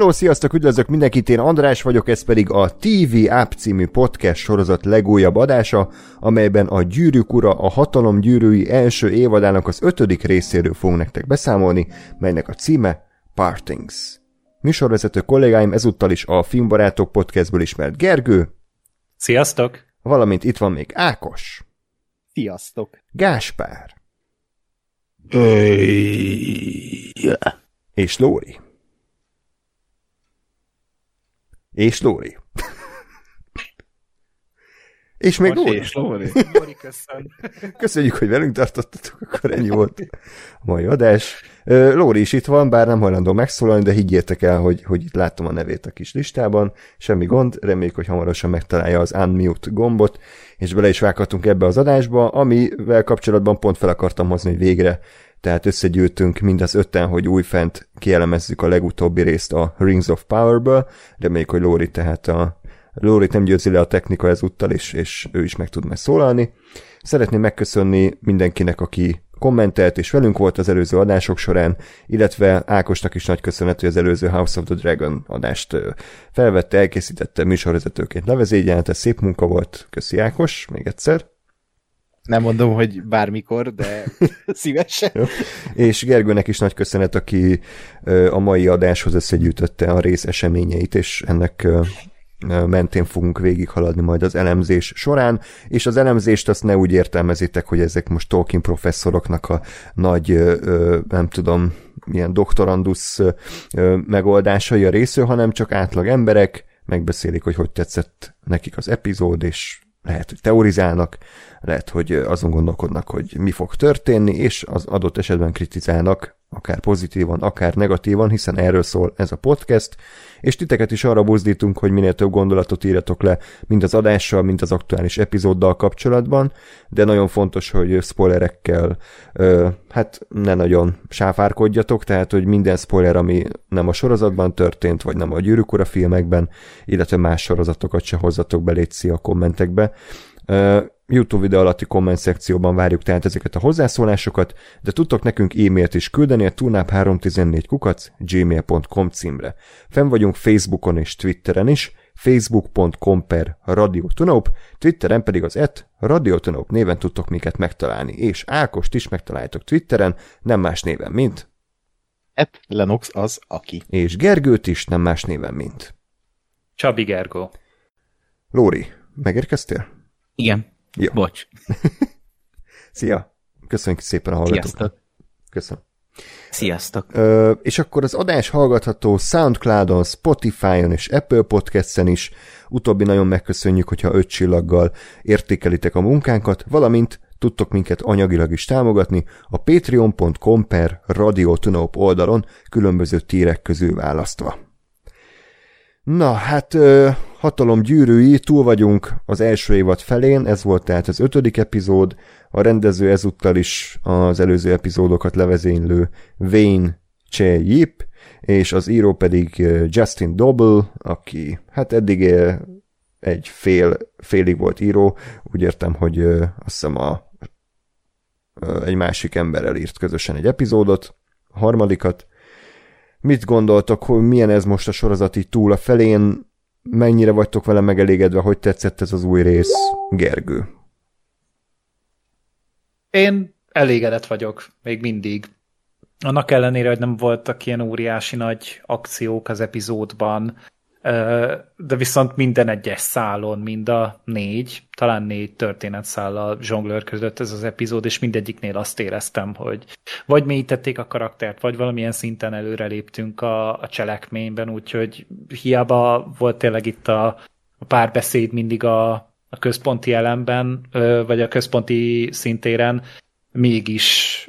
Hello, sziasztok, üdvözlök mindenkit, én András vagyok, ez pedig a TV App című podcast sorozat legújabb adása, amelyben a Gyűrűk Ura, a Hatalom Gyűrűi első évadának az ötödik részéről fogunk nektek beszámolni, melynek a címe Partings. Műsorvezető kollégáim ezúttal is a Filmbarátok podcastből ismert Gergő. Sziasztok! Valamint itt van még Ákos. Sziasztok! Gáspár. Yeah. És Lóri. És Lóri. És még Lóri. És Lóri. Lóri, köszön. Köszönjük, hogy velünk tartottatok, akkor ennyi volt a mai adás. Lóri is itt van, bár nem hajlandó megszólalni, de higgyétek el, hogy, hogy itt látom a nevét a kis listában. Semmi gond, reméljük, hogy hamarosan megtalálja az Unmute gombot, és bele is vághatunk ebbe az adásba, amivel kapcsolatban pont fel akartam hozni, hogy végre tehát összegyűjtünk mindaz ötten, hogy újfent kielemezzük a legutóbbi részt a Rings of Power-ből, reméljük, hogy Lóri tehát a Lóri nem győzi le a technika ezúttal, és, és ő is meg tud majd szólalni. Szeretném megköszönni mindenkinek, aki kommentelt, és velünk volt az előző adások során, illetve Ákosnak is nagy köszönet, hogy az előző House of the Dragon adást felvette, elkészítette műsorvezetőként levezényelte, szép munka volt. Köszi Ákos, még egyszer. Nem mondom, hogy bármikor, de szívesen. Jó. És Gergőnek is nagy köszönet, aki a mai adáshoz összegyűjtötte a rész eseményeit, és ennek mentén fogunk végighaladni majd az elemzés során, és az elemzést azt ne úgy értelmezitek, hogy ezek most Tolkien professzoroknak a nagy, nem tudom, ilyen doktorandusz megoldásai a részről, hanem csak átlag emberek megbeszélik, hogy hogy tetszett nekik az epizód, és lehet, hogy teorizálnak, lehet, hogy azon gondolkodnak, hogy mi fog történni, és az adott esetben kritizálnak, akár pozitívan, akár negatívan, hiszen erről szól ez a podcast, és titeket is arra buzdítunk, hogy minél több gondolatot írjatok le, mind az adással, mind az aktuális epizóddal kapcsolatban, de nagyon fontos, hogy spoilerekkel ö, hát ne nagyon sáfárkodjatok, tehát, hogy minden spoiler, ami nem a sorozatban történt, vagy nem a Gyűrűk filmekben, illetve más sorozatokat se hozzatok be, a kommentekbe. Ö, YouTube videó alatti komment szekcióban várjuk tehát ezeket a hozzászólásokat, de tudtok nekünk e-mailt is küldeni a tunap314 kukac gmail.com címre. Fenn vagyunk Facebookon és Twitteren is, facebook.com per radiotunop, Twitteren pedig az et radiotunop néven tudtok minket megtalálni, és Ákost is megtaláltok Twitteren, nem más néven, mint Et Lenox az, aki. És Gergőt is nem más néven, mint Csabi Gergó. Lóri, megérkeztél? Igen. Jó. Bocs. Szia! Köszönjük szépen a hallgatókat. Sziasztok. Köszönöm. Sziasztok. Ö, és akkor az adás hallgatható Soundcloudon, Spotify-on és Apple Podcast-en is. Utóbbi nagyon megköszönjük, hogyha öt csillaggal értékelitek a munkánkat, valamint tudtok minket anyagilag is támogatni a patreon.com per radiotunop oldalon különböző tírek közül választva. Na, hát hatalom gyűrűi, túl vagyunk az első évad felén, ez volt tehát az ötödik epizód, a rendező ezúttal is az előző epizódokat levezénylő Wayne Che Yip, és az író pedig Justin Dobble, aki hát eddig egy fél, félig volt író, úgy értem, hogy azt hiszem a, egy másik emberrel írt közösen egy epizódot, a harmadikat. Mit gondoltok, hogy milyen ez most a sorozat így túl a felén, mennyire vagytok vele megelégedve, hogy tetszett ez az új rész, Gergő? Én elégedett vagyok, még mindig. Annak ellenére, hogy nem voltak ilyen óriási nagy akciók az epizódban, de viszont minden egyes szálon, mind a négy, talán négy történetszállal zsonglőr között ez az epizód, és mindegyiknél azt éreztem, hogy vagy mélyítették a karaktert, vagy valamilyen szinten előreléptünk a, a cselekményben, úgyhogy hiába volt tényleg itt a, a párbeszéd mindig a, a központi elemben, vagy a központi szintéren, mégis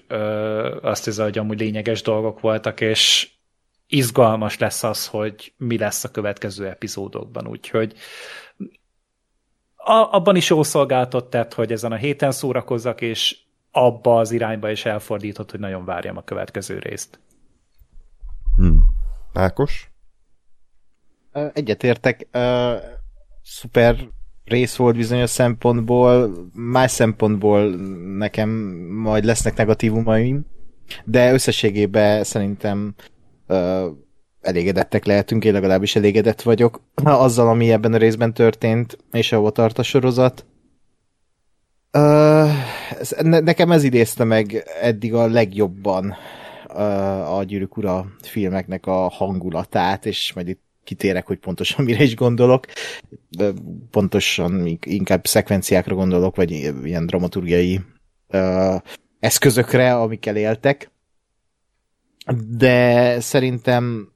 azt hiszem, hogy amúgy lényeges dolgok voltak, és izgalmas lesz az, hogy mi lesz a következő epizódokban, úgyhogy a, abban is jó szolgáltott tett, hogy ezen a héten szórakozzak, és abba az irányba is elfordított, hogy nagyon várjam a következő részt. Hmm. Ákos? Egyetértek. Uh, szuper rész volt bizonyos szempontból, más szempontból nekem majd lesznek negatívumaim, de összességében szerintem elégedettek lehetünk, én legalábbis elégedett vagyok azzal, ami ebben a részben történt, és ahova tart a sorozat. Nekem ez idézte meg eddig a legjobban a Gyűrűk Ura filmeknek a hangulatát, és majd itt kitérek, hogy pontosan mire is gondolok. De pontosan inkább szekvenciákra gondolok, vagy ilyen dramaturgiai uh, eszközökre, amikkel éltek. De szerintem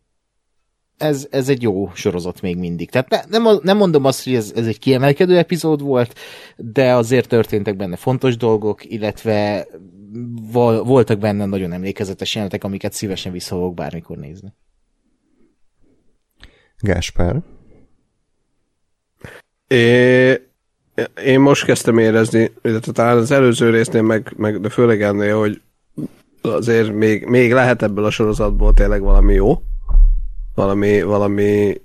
ez, ez egy jó sorozat még mindig. Tehát ne, nem, nem mondom azt, hogy ez, ez egy kiemelkedő epizód volt, de azért történtek benne fontos dolgok, illetve voltak benne nagyon emlékezetes jelenetek, amiket szívesen vissza fogok bármikor nézni. Gáspár? É, én most kezdtem érezni, illetve talán az előző résznél, meg, meg de főleg ennél, hogy azért még, még lehet ebből a sorozatból tényleg valami jó, valami, valami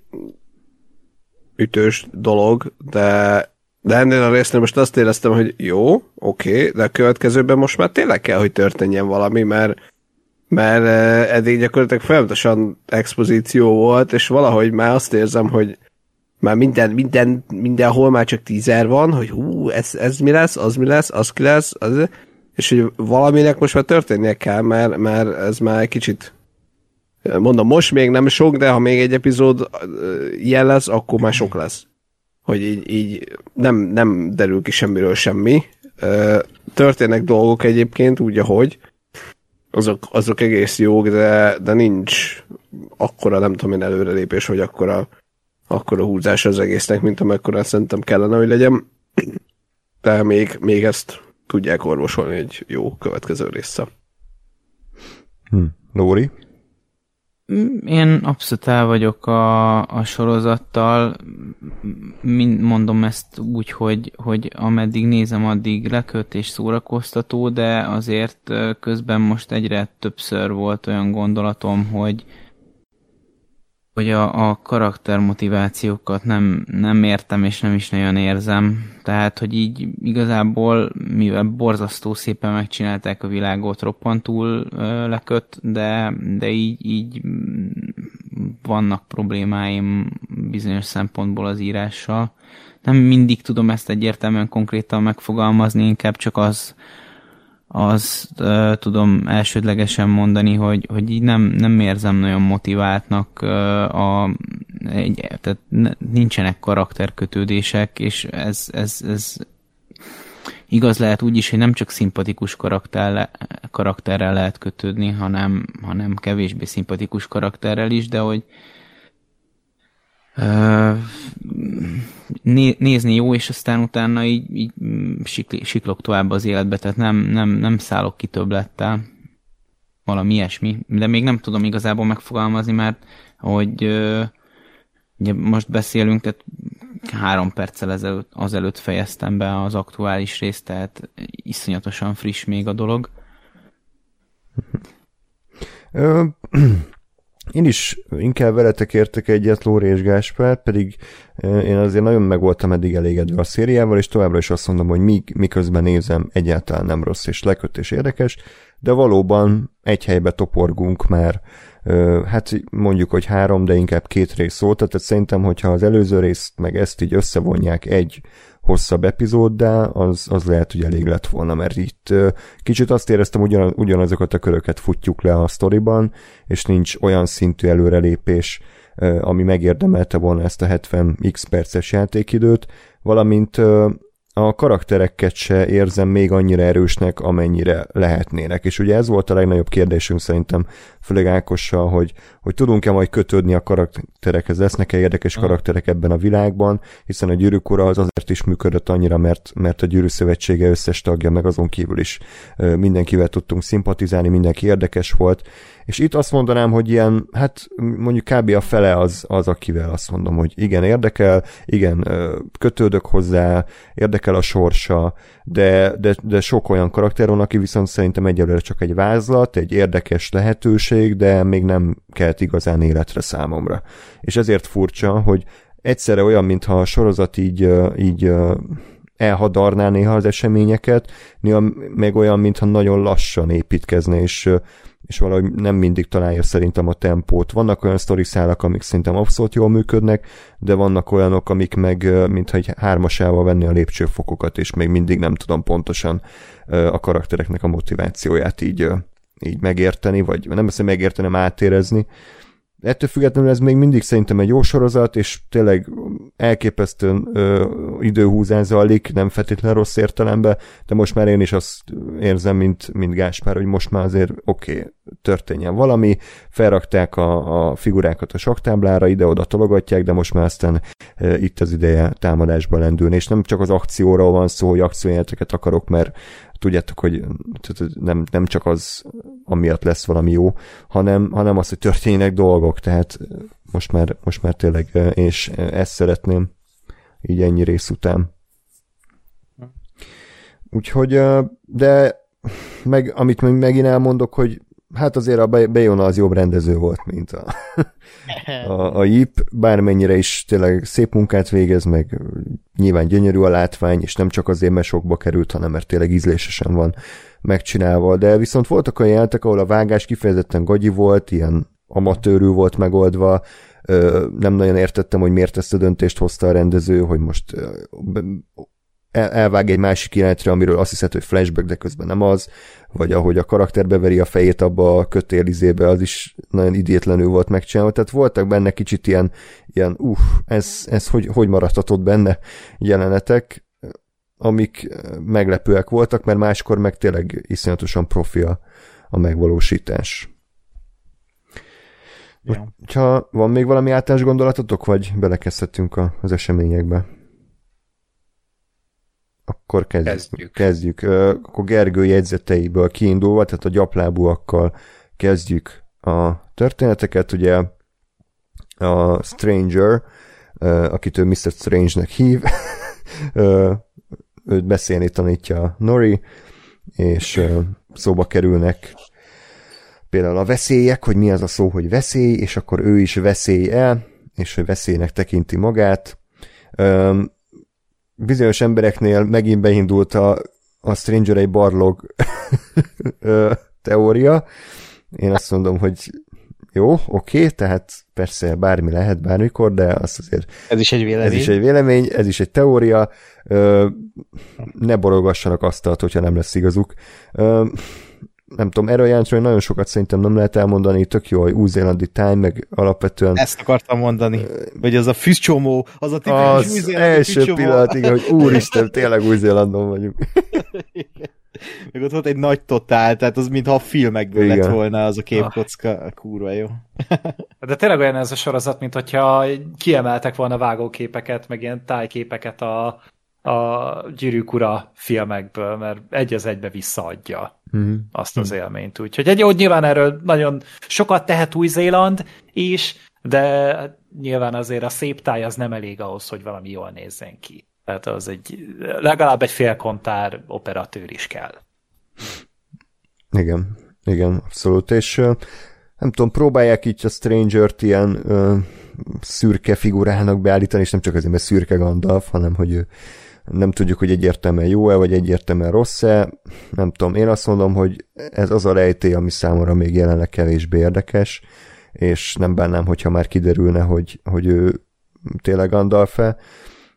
ütős dolog, de, de ennél a résznél most azt éreztem, hogy jó, oké, okay, de a következőben most már tényleg kell, hogy történjen valami, mert mert eh, eddig gyakorlatilag folyamatosan expozíció volt, és valahogy már azt érzem, hogy már minden, minden, mindenhol már csak tízer van, hogy hú, ez, ez mi lesz, az mi lesz, az ki lesz, az, és hogy valaminek most már történnie kell, mert, mert ez már egy kicsit mondom, most még nem sok, de ha még egy epizód ilyen lesz, akkor már sok lesz. Hogy így, így nem, nem derül ki semmiről semmi. Történnek dolgok egyébként úgy, ahogy, azok, azok egész jók, de, de nincs akkora, nem tudom én, előrelépés, hogy akkora, akkora húzás az egésznek, mint amekkora szerintem kellene, hogy legyen. De még, még ezt tudják orvosolni egy jó következő része. Hm. Lóri? Én abszolút el vagyok a, a sorozattal, Mind mondom ezt úgy, hogy, hogy ameddig nézem, addig leköt és szórakoztató, de azért közben most egyre többször volt olyan gondolatom, hogy, hogy a, a karaktermotivációkat nem, nem értem és nem is nagyon érzem. Tehát, hogy így igazából, mivel borzasztó szépen megcsinálták a világot, roppantul ö, leköt, de, de így, így vannak problémáim bizonyos szempontból az írással. Nem mindig tudom ezt egyértelműen konkrétan megfogalmazni, inkább csak az, az uh, tudom elsődlegesen mondani, hogy, hogy így nem, nem érzem nagyon motiváltnak uh, a, egy, tehát nincsenek karakterkötődések, és ez, ez, ez igaz lehet úgy is, hogy nem csak szimpatikus karakter, karakterrel lehet kötődni, hanem, hanem kevésbé szimpatikus karakterrel is, de hogy nézni jó, és aztán utána így, így siklok tovább az életbe, tehát nem, nem, nem szállok ki többlettel. Valami ilyesmi. De még nem tudom igazából megfogalmazni, mert hogy ugye most beszélünk, tehát három perccel ezelőtt, azelőtt fejeztem be az aktuális részt, tehát iszonyatosan friss még a dolog. Én is inkább veletek értek egyet, Lóri és Gáspár, pedig én azért nagyon meg voltam eddig elégedve a szériával, és továbbra is azt mondom, hogy míg, miközben nézem, egyáltalán nem rossz és leköt és érdekes, de valóban egy helybe toporgunk már, hát mondjuk, hogy három, de inkább két rész szólt, tehát szerintem, hogyha az előző részt meg ezt így összevonják egy hosszabb epizóddá, az, az lehet, hogy elég lett volna, mert itt kicsit azt éreztem, ugyan, ugyanazokat a köröket futjuk le a sztoriban, és nincs olyan szintű előrelépés, ami megérdemelte volna ezt a 70 x perces játékidőt, valamint a karaktereket se érzem még annyira erősnek, amennyire lehetnének. És ugye ez volt a legnagyobb kérdésünk szerintem, főleg Ákossal, hogy, hogy tudunk-e majd kötődni a karakterekhez, lesznek-e érdekes karakterek ebben a világban, hiszen a gyűrűk az azért is működött annyira, mert, mert a gyűrű szövetsége összes tagja, meg azon kívül is mindenkivel tudtunk szimpatizálni, mindenki érdekes volt, és itt azt mondanám, hogy ilyen, hát mondjuk kb. a fele az, az akivel azt mondom, hogy igen, érdekel, igen, kötődök hozzá, érdekel a sorsa, de, de, de sok olyan karakter van, aki viszont szerintem egyelőre csak egy vázlat, egy érdekes lehetőség, de még nem kelt igazán életre számomra. És ezért furcsa, hogy egyszerre olyan, mintha a sorozat így, így elhadarná néha az eseményeket, néha meg olyan, mintha nagyon lassan építkezne, és, és valahogy nem mindig találja szerintem a tempót. Vannak olyan szálak, amik szerintem abszolút jól működnek, de vannak olyanok, amik meg mintha egy hármasával venni a lépcsőfokokat, és még mindig nem tudom pontosan a karaktereknek a motivációját így, így megérteni, vagy nem beszél megérteni, hanem átérezni. Ettől függetlenül ez még mindig szerintem egy jó sorozat, és tényleg elképesztően ö, időhúzás zajlik, nem feltétlenül rossz értelemben, de most már én is azt érzem, mint, mint Gáspár, hogy most már azért oké, okay, történjen valami, felrakták a, a figurákat a saktáblára, ide-oda tologatják, de most már aztán e, itt az ideje támadásba lendülni, és nem csak az akcióról van szó, hogy akciójeleteket akarok, mert tudjátok, hogy nem, nem csak az, amiatt lesz valami jó, hanem, hanem az, hogy történjenek dolgok, tehát most már, most már tényleg én is ezt szeretném így ennyi rész után. Úgyhogy, de meg, amit még megint elmondok, hogy hát azért a Bayona az jobb rendező volt, mint a, a, a Yip, bármennyire is tényleg szép munkát végez, meg nyilván gyönyörű a látvány, és nem csak azért, mert sokba került, hanem mert tényleg ízlésesen van megcsinálva, de viszont voltak olyan jelentek, ahol a vágás kifejezetten gagyi volt, ilyen amatőrű volt megoldva, nem nagyon értettem, hogy miért ezt a döntést hozta a rendező, hogy most elvág egy másik jelentre, amiről azt hiszed, hogy flashback, de közben nem az, vagy ahogy a karakter beveri a fejét abba a kötélizébe, az is nagyon idétlenül volt megcsinálva, tehát voltak benne kicsit ilyen, ilyen uff, ez, ez hogy, hogy maradhatott benne jelenetek, amik meglepőek voltak, mert máskor meg tényleg iszonyatosan profi a, a megvalósítás. Ja. Ha van még valami általános gondolatotok, vagy belekezdhetünk az eseményekbe? Akkor kezdjük. Kezdjük. kezdjük. Akkor Gergő jegyzeteiből kiindulva, tehát a gyaplábúakkal kezdjük a történeteket. Ugye a Stranger, akit ő Mr. Strange-nek hív, őt beszélni tanítja Nori, és szóba kerülnek például a veszélyek, hogy mi az a szó, hogy veszély, és akkor ő is veszély el, és hogy veszélynek tekinti magát bizonyos embereknél megint beindult a, a Stranger egy barlog teória. Én azt mondom, hogy jó, oké, okay, tehát persze bármi lehet bármikor, de azt azért... Ez is egy vélemény. Ez is egy vélemény, ez is egy teória. Ö, ne borogassanak asztalt, hogyha nem lesz igazuk. Ö, nem tudom, erről jelentről nagyon sokat szerintem nem lehet elmondani, tök jó, hogy új-zélandi time, meg alapvetően... Ezt akartam mondani, hogy az a füstcsomó, az a tipikus új első füstcsomó. pillanat, igen, hogy úristen, tényleg új-zélandon vagyunk. Meg ott volt egy nagy totál, tehát az mintha a filmekből igen. lett volna az a képkocka, ah. kurva jó. De tényleg olyan ez a sorozat, mint hogyha kiemeltek volna vágóképeket, meg ilyen tájképeket a, a gyűrűk ura filmekből, mert egy az egybe visszaadja mm. azt az élményt. Úgyhogy egy jó, nyilván erről nagyon sokat tehet Új-Zéland is, de nyilván azért a szép táj az nem elég ahhoz, hogy valami jól nézzen ki. Tehát az egy, legalább egy félkontár operatőr is kell. Igen, igen, abszolút. És nem tudom, próbálják így a Stranger-t ilyen ö, szürke figurának beállítani, és nem csak azért, mert szürke Gandalf, hanem hogy ő nem tudjuk, hogy egyértelműen jó-e, vagy egyértelműen rossz-e. Nem tudom, én azt mondom, hogy ez az a rejtély, ami számomra még jelenleg kevésbé érdekes, és nem bánnám, hogyha már kiderülne, hogy, hogy ő tényleg Gandalf-e.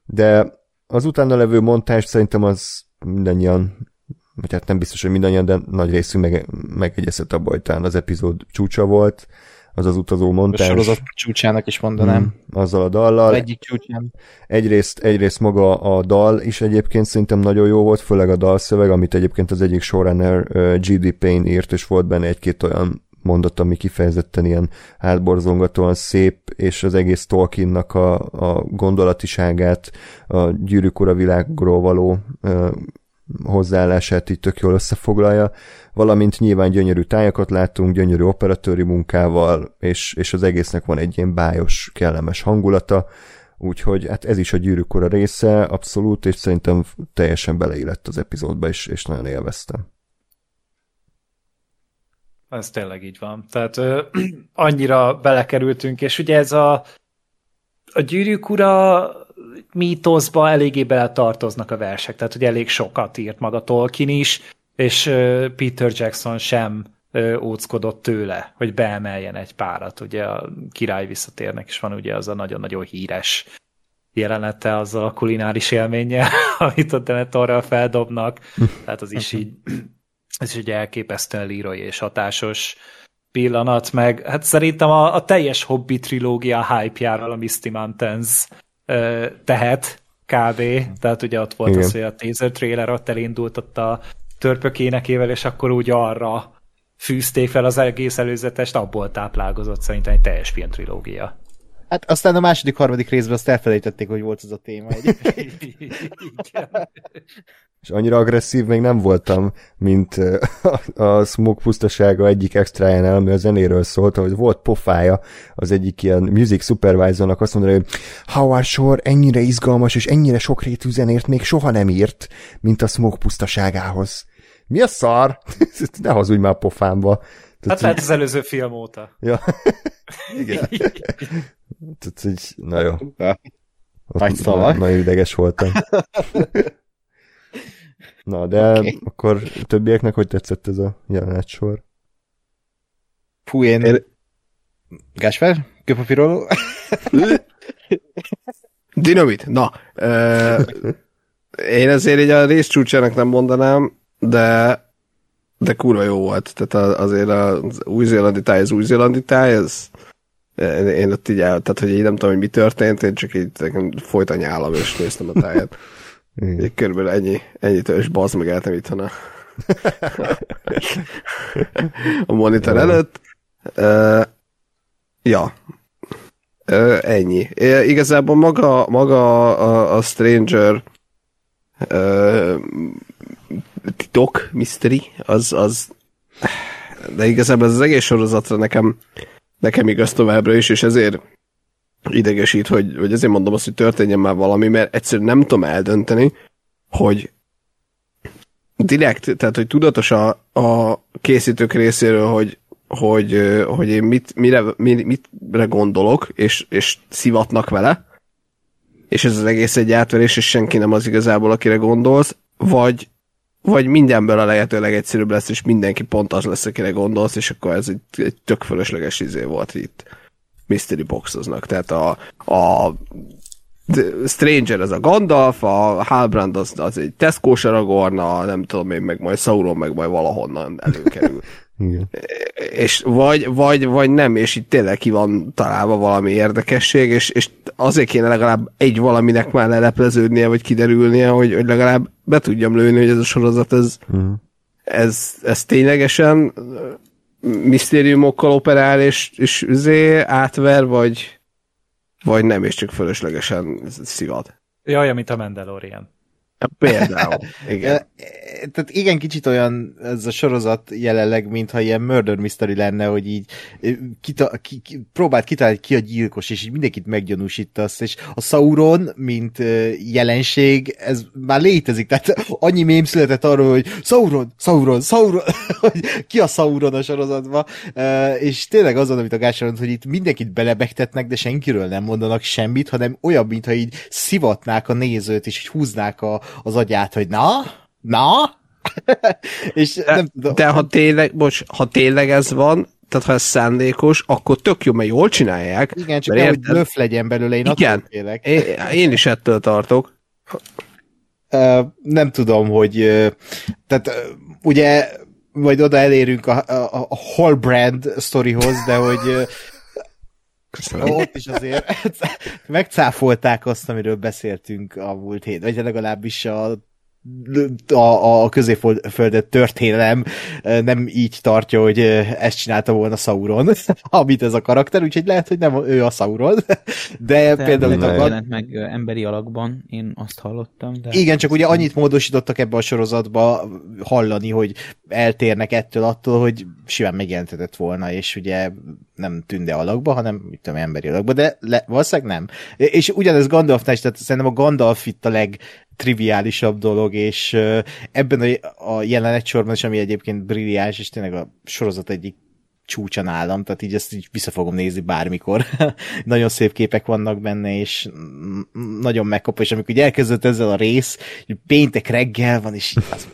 De az utána levő montás szerintem az mindannyian, vagy hát nem biztos, hogy mindannyian, de nagy részünk meg, megegyezett hogy talán az epizód csúcsa volt, az az utazó montás. A sorozat csúcsának is mondanám. Hmm, azzal a dallal. Az egyik csúcsán. Egyrészt, egyrészt maga a dal is egyébként szerintem nagyon jó volt, főleg a dalszöveg, amit egyébként az egyik showrunner G.D. Payne írt, és volt benne egy-két olyan mondat, ami kifejezetten ilyen hátborzongatóan szép, és az egész Tolkiennak a, a gondolatiságát, a gyűrűk ura világról való uh, hozzáállását így tök jól összefoglalja, valamint nyilván gyönyörű tájakat látunk, gyönyörű operatőri munkával, és, és az egésznek van egy ilyen bájos, kellemes hangulata, úgyhogy hát ez is a gyűrűk ura része, abszolút, és szerintem teljesen beleillett az epizódba, és, és nagyon élveztem. Ez tényleg így van. Tehát ö, annyira belekerültünk, és ugye ez a, a gyűrűk ura mítoszba eléggé bele tartoznak a versek, tehát hogy elég sokat írt maga Tolkien is, és Peter Jackson sem óckodott tőle, hogy beemeljen egy párat. Ugye a király visszatérnek is van ugye az a nagyon-nagyon híres jelenete azzal a kulináris élménnyel, amit a Denetorral feldobnak, tehát az is így, ez is egy elképesztően lírai és hatásos pillanat, meg hát szerintem a, a teljes Hobby trilógia hype-járól a Misty Mountains ö, tehet, kb. Tehát ugye ott volt Igen. az, hogy a teaser trailer ott elindult ott a törpökénekével, és akkor úgy arra fűzték fel az egész előzetest, abból táplálkozott szerintem egy teljes film trilógia. Hát aztán a második, harmadik részben azt elfelejtették, hogy volt az a téma. És annyira agresszív még nem voltam, mint a Smoke pusztasága egyik extrájánál, ami a zenéről szólt, hogy volt pofája az egyik ilyen music supervisornak azt mondani, hogy Howard Shore ennyire izgalmas és ennyire sokrétű zenért még soha nem írt, mint a Smoke pusztaságához. Mi a szar? ne hazudj már pofámba. Hát lehet az előző film óta. Ja. Igen. Tehát, hogy, na jó. Nagy szavak. Nagyon ideges voltam. Na, de okay. akkor többieknek hogy tetszett ez a jelenet sor? Fú, én... én... Gásper? Kőpapíroló? Dinamit, na. Uh, én azért így a rész csúcsának nem mondanám, de de kurva jó volt. Tehát azért az új-zélandi táj, az új-zélandi táj, ez én ott így el, tehát hogy így nem tudom, hogy mi történt, én csak így folyt a nyálam, és néztem a táját. Így körülbelül ennyi, ennyit, és bazd meg eltem itthon a, a monitor előtt. Uh, ja, uh, ennyi. Uh, igazából maga, maga a, a Stranger uh, titok, mystery, az, az de igazából ez az egész sorozatra nekem nekem igaz továbbra is, és ezért idegesít, hogy, hogy ezért mondom azt, hogy történjen már valami, mert egyszerűen nem tudom eldönteni, hogy direkt, tehát hogy tudatos a, a készítők részéről, hogy, hogy, hogy én mit, mire, mitre gondolok, és, és szivatnak vele, és ez az egész egy átverés, és senki nem az igazából, akire gondolsz, vagy, vagy mindenből a lehető legegyszerűbb lesz, és mindenki pont az lesz, akire gondolsz, és akkor ez egy, egy tök fölösleges izé volt itt mystery boxoznak. Tehát a, a Stranger az a Gandalf, a Halbrand az, az egy Tesco Aragorn, nem tudom én, meg majd Sauron meg majd valahonnan előkerül. Igen. És vagy, vagy, vagy nem, és itt tényleg ki van találva valami érdekesség, és, és azért kéne legalább egy valaminek már lelepleződnie, vagy kiderülnie, hogy, hogy legalább be tudjam lőni, hogy ez a sorozat, ez, uh-huh. ez, ez ténylegesen misztériumokkal operál, és, és üzé átver, vagy, vagy nem, és csak fölöslegesen szivad. Jaj, mint a Mandalorian. Például, igen. Tehát igen, kicsit olyan ez a sorozat jelenleg, mintha ilyen murder mystery lenne, hogy így kita, ki, ki, próbált kitalálni ki a gyilkos, és így mindenkit meggyanúsítasz, és a Sauron, mint jelenség, ez már létezik, tehát annyi mém született arról, hogy Sauron, Sauron, Sauron, hogy ki a Sauron a sorozatban, és tényleg azon, amit a Gásaron, hogy itt mindenkit belebegtetnek, de senkiről nem mondanak semmit, hanem olyan, mintha így szivatnák a nézőt, és így húznák a, az agyát, hogy na, na, és de, nem tudom. De ha tényleg, bocs, ha tényleg ez van, tehát ha ez szándékos, akkor tök jó, mert jól csinálják. Igen, csak nem, hogy blöff legyen belőle, én Igen, én, én is ettől tartok. Uh, nem tudom, hogy uh, tehát uh, ugye majd oda elérünk a, a, a Hallbrand sztorihoz, de hogy Köszönöm. Ott is azért megcáfolták azt, amiről beszéltünk a múlt hét, vagy legalábbis a a, a középföldet történelem nem így tartja, hogy ezt csinálta volna Sauron, amit ez a karakter, úgyhogy lehet, hogy nem ő a Sauron, de, de például... Nem a... jelent meg emberi alakban, én azt hallottam. De Igen, csak ugye annyit módosítottak ebbe a sorozatba hallani, hogy eltérnek ettől attól, hogy simán megjelentetett volna, és ugye nem tünde alakba, hanem mit tudom, emberi alakba, de le, valószínűleg nem. És ugyanez Gandalfnál is, tehát szerintem a Gandalf itt a leg triviálisabb dolog, és ebben a, a jelenet sorban is, ami egyébként brilliáns, és tényleg a sorozat egyik csúcsa nálam, tehát így ezt így vissza fogom nézni bármikor. nagyon szép képek vannak benne, és nagyon megkap, és amikor elkezdett ezzel a rész, péntek reggel van, és az,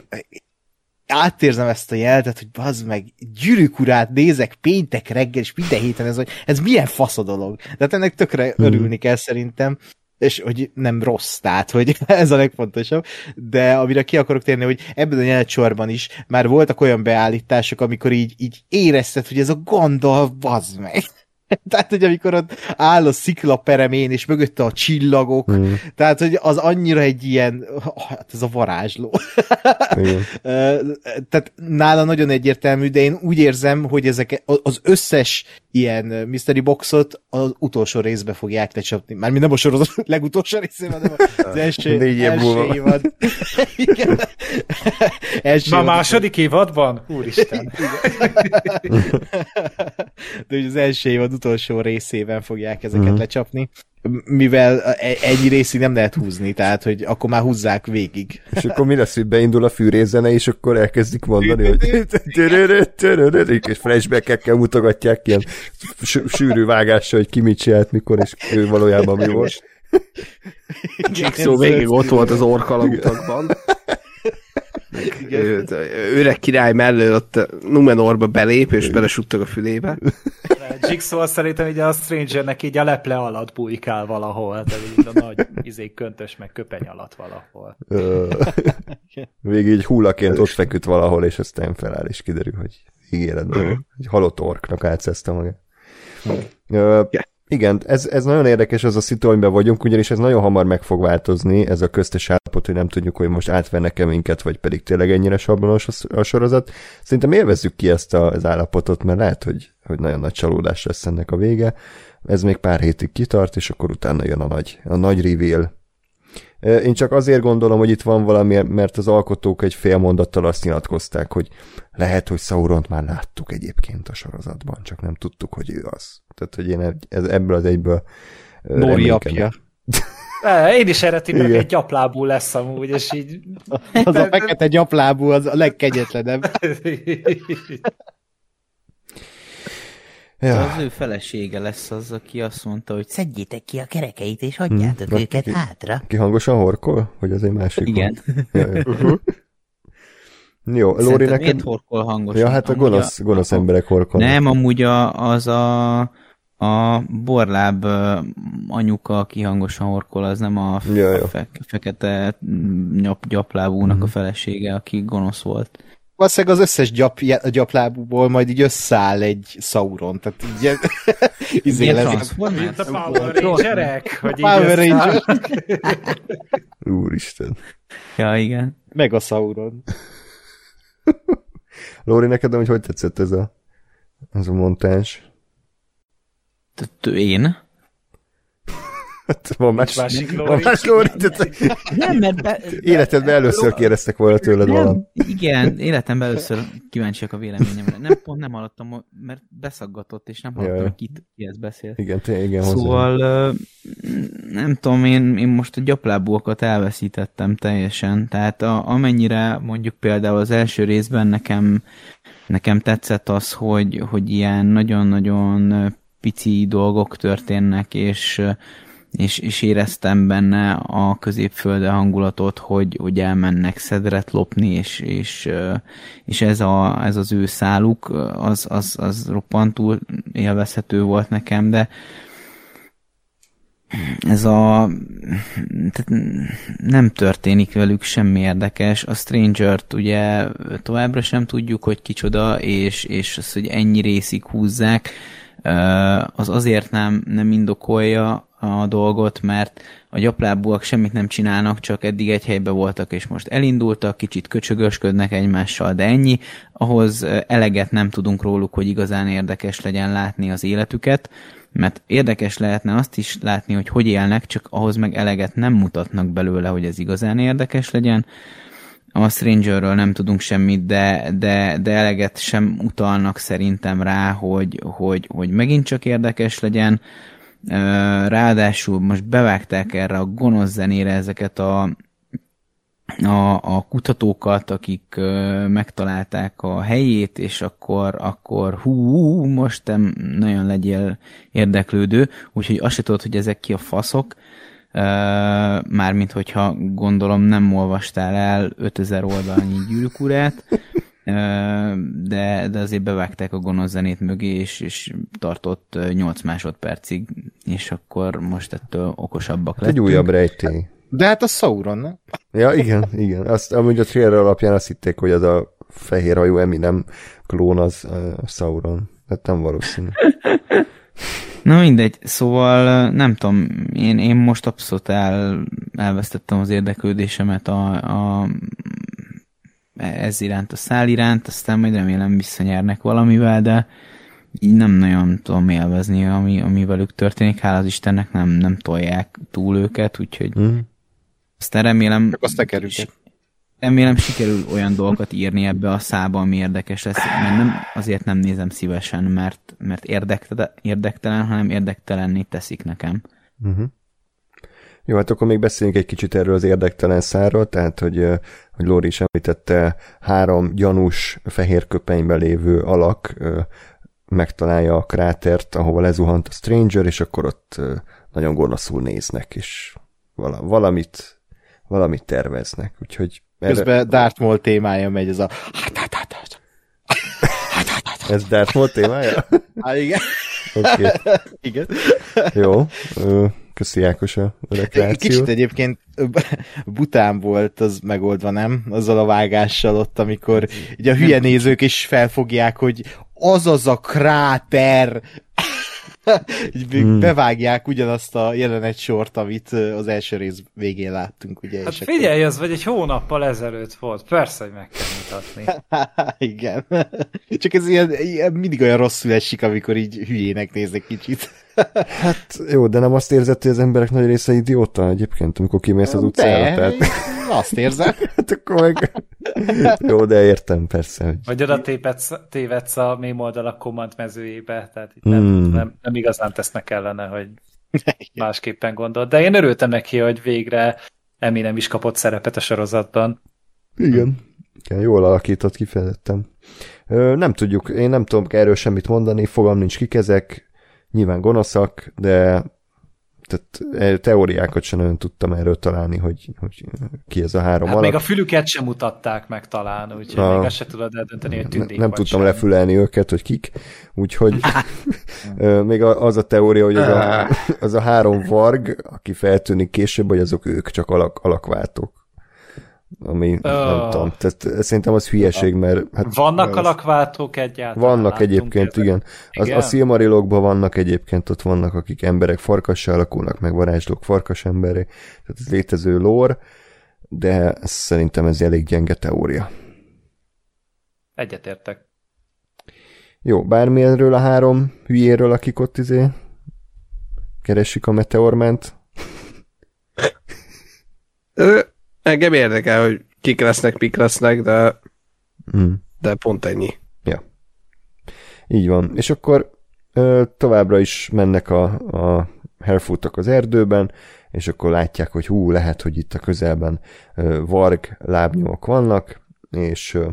átérzem ezt a jeltet, hogy bazd meg, gyűrűkurát nézek péntek reggel, és minden héten ez, hogy ez milyen fasz a dolog. Tehát ennek tökre hmm. örülni kell szerintem és hogy nem rossz, tehát hogy ez a legfontosabb, de amire ki akarok térni, hogy ebben a nyelcsorban is már voltak olyan beállítások, amikor így, így érezted, hogy ez a gondol, bazd meg. tehát, hogy amikor ott áll a szikla peremén, és mögötte a csillagok, mm. tehát, hogy az annyira egy ilyen, hát ez a varázsló. tehát nála nagyon egyértelmű, de én úgy érzem, hogy ezek az összes ilyen mystery boxot az utolsó részbe fogják lecsapni. Mármint nem a sorozat legutolsó részében, hanem az első, Négy első múlva. évad. Igen. első Ma második évadban? Úristen. de hogy az első évad utolsó részében fogják ezeket uh-huh. lecsapni, mivel e- ennyi részig nem lehet húzni, tehát hogy akkor már húzzák végig. És akkor mi lesz, hogy beindul a fűrészene, és akkor elkezdik mondani, hogy és flashback-ekkel mutogatják ilyen sűrű vágással, hogy ki mit csinált, mikor, és ő valójában mi volt. Jigsaw végig ott volt az orkalautakban öreg király mellől ott Numenorba belép, és belesuttog a fülébe. Jigsaw szerintem így a Strangernek így a leple alatt bujkál valahol, de így a nagy izék köntös meg köpeny alatt valahol. Végig így hullaként ott feküdt valahol, és aztán feláll, és kiderül, hogy ígéretben, egy halott orknak átszezte magát. Igen, ez, ez nagyon érdekes az a szitu, amiben vagyunk, ugyanis ez nagyon hamar meg fog változni, ez a köztes állapot, hogy nem tudjuk, hogy most átvennek-e minket, vagy pedig tényleg ennyire sablonos a sorozat. Szerintem élvezzük ki ezt az állapotot, mert lehet, hogy, hogy nagyon nagy csalódás lesz ennek a vége. Ez még pár hétig kitart, és akkor utána jön a nagy, a nagy reveal, én csak azért gondolom, hogy itt van valami, mert az alkotók egy fél mondattal azt nyilatkozták, hogy lehet, hogy Sauront már láttuk egyébként a sorozatban, csak nem tudtuk, hogy ő az. Tehát, hogy én ez, ebből az egyből Nóri apja. Én is erre hogy egy gyaplábú lesz amúgy, és így... Az a fekete gyaplábú az a legkegyetlenebb. Ja. Az ő felesége lesz az, aki azt mondta, hogy szedjétek ki a kerekeit, és hagyjátok hmm. őket ki, hátra. Ki hangosan horkol? Hogy az egy másik Igen. Ja, uh-huh. Jó, Lóri neked... Miért horkol hangosan? Ja, hát a gonosz, a, gonosz emberek horkolnak. Nem, amúgy a, az a, a borláb anyuka, aki hangosan horkol, az nem a ja, ja. Fe, fekete nyap, gyaplábúnak uh-huh. a felesége, aki gonosz volt valószínűleg az összes gyap, gyaplábúból majd így összeáll egy Sauron, tehát így izé lesz. Mint a Power Rangerek, hogy Power Ranger. Úristen. Ja, igen. Meg a Sauron. Lóri, neked hogy hogy tetszett ez a, ez a montás? Én? Hát, van más, másik van más Lóri. Nem, mert be, Életedben először kérdeztek volna tőled nem, valam. Igen, életemben először kíváncsiak a véleményemre. Nem, pont nem hallottam, mert beszaggatott, és nem hallottam, hogy ki, ki ez beszél. Igen, te, igen, Szóval nem tudom, én, én most a gyaplábúakat elveszítettem teljesen. Tehát a, amennyire mondjuk például az első részben nekem nekem tetszett az, hogy, hogy ilyen nagyon-nagyon pici dolgok történnek, és és, és éreztem benne a középfölde hangulatot, hogy, hogy elmennek szedret lopni, és, és, és ez, a, ez az ő száluk, az, az, az roppantul élvezhető volt nekem, de ez a tehát nem történik velük semmi érdekes. A Stranger-t ugye továbbra sem tudjuk, hogy kicsoda, és, és az, hogy ennyi részig húzzák, az azért nem, nem indokolja a dolgot, mert a gyaplábúak semmit nem csinálnak, csak eddig egy helyben voltak, és most elindultak, kicsit köcsögösködnek egymással, de ennyi. Ahhoz eleget nem tudunk róluk, hogy igazán érdekes legyen látni az életüket, mert érdekes lehetne azt is látni, hogy hogy élnek, csak ahhoz meg eleget nem mutatnak belőle, hogy ez igazán érdekes legyen. A Strangerről nem tudunk semmit, de, de, de eleget sem utalnak szerintem rá, hogy, hogy, hogy megint csak érdekes legyen Ráadásul most bevágták erre a gonosz zenére ezeket a a, a kutatókat, akik megtalálták a helyét, és akkor, akkor hú, most nem nagyon legyél érdeklődő, úgyhogy azt se tudod, hogy ezek ki a faszok, ö, mármint hogyha gondolom nem olvastál el 5000 oldalnyi gyűrűkurát, de, de azért bevágták a gonosz zenét mögé, és, és tartott 8 másodpercig, és akkor most ettől okosabbak lettünk. Egy újabb rejtély. De hát a Sauron, nem? Ja, igen, igen. Azt, amúgy a trailer alapján azt hitték, hogy az a fehér hajú Eminem klón az uh, Sauron. Hát nem valószínű. Na mindegy, szóval nem tudom, én, én most abszolút el, elvesztettem az érdeklődésemet a, a ez iránt, a szál iránt, aztán majd remélem visszanyernek valamivel, de így nem nagyon tudom élvezni, ami, ami velük történik. Hála az Istennek nem, nem tolják túl őket, úgyhogy mm. aztán remélem... Csak azt. Remélem sikerül olyan dolgokat írni ebbe a szába, ami érdekes lesz, mert nem, azért nem nézem szívesen, mert, mert érdektelen, érdektelen, hanem érdektelenné teszik nekem. Uh-huh. Jó, hát akkor még beszéljünk egy kicsit erről az érdektelen szárról, tehát, hogy, hogy Lóri is említette, három gyanús fehér köpenyben lévő alak megtalálja a krátert, ahova lezuhant a Stranger, és akkor ott nagyon gonoszul néznek, és valamit, valamit terveznek, úgyhogy... Erre... Közben Darth Maul témája megy, ez a... Ez Darth Maul témája? Há, igen. Oké. Okay. Igen. Jó. Köszi Ákos a rekreációt. Kicsit egyébként bután volt az megoldva, nem? Azzal a vágással ott, amikor ugye a hülye nézők is felfogják, hogy az az a kráter, hmm. bevágják ugyanazt a jelenet sort, amit az első rész végén láttunk, ugye? Hát figyelj, akkor... az vagy egy hónappal ezelőtt volt, persze, hogy meg kell mutatni. Igen. Csak ez ilyen, ilyen mindig olyan rosszul esik, amikor így hülyének néznek kicsit. Hát jó, de nem azt érzed, hogy az emberek nagy része idióta egyébként, amikor kimész az utcára? De, tehát... azt érzem. hát akkor meg... Jó, de értem persze. Hogy... Vagy oda tévedsz, tévedsz a mém oldalak kommand mezőjébe, tehát itt nem, hmm. nem, nem igazán tesznek ellene, hogy másképpen gondol. De én örültem neki, hogy végre Emi nem is kapott szerepet a sorozatban. Igen. Igen, jól alakított kifejezetten. Nem tudjuk, én nem tudom erről semmit mondani, fogam nincs kik ezek, nyilván gonoszak, de tehát e, teóriákat sem nagyon tudtam erről találni, hogy, hogy ki ez a három hát alak. még a fülüket sem mutatták meg talán, úgyhogy a, még azt se tudod eldönteni, hogy tündék Nem tudtam sem. lefülelni őket, hogy kik, úgyhogy még az a teória, hogy az a, az a három varg, aki feltűnik később, hogy azok ők csak alak, alakváltók ami oh. nem tudom, tehát szerintem az hülyeség, mert... Hát, vannak alakváltók egyáltalán? Vannak egyébként, igen. Az, igen. A Silmarilokban vannak egyébként, ott vannak, akik emberek farkassá alakulnak, meg varázslók farkas emberé, tehát ez létező lór, de szerintem ez elég gyenge teória. Egyetértek. Jó, bármi erről a három hülyéről, akik ott izé keresik a meteorment. Engem érdekel, hogy kik lesznek, mik lesznek, de, mm. de pont ennyi. Ja. Így van. És akkor ö, továbbra is mennek a, a Hellfootok az erdőben, és akkor látják, hogy hú, lehet, hogy itt a közelben ö, varg lábnyomok vannak, és ö,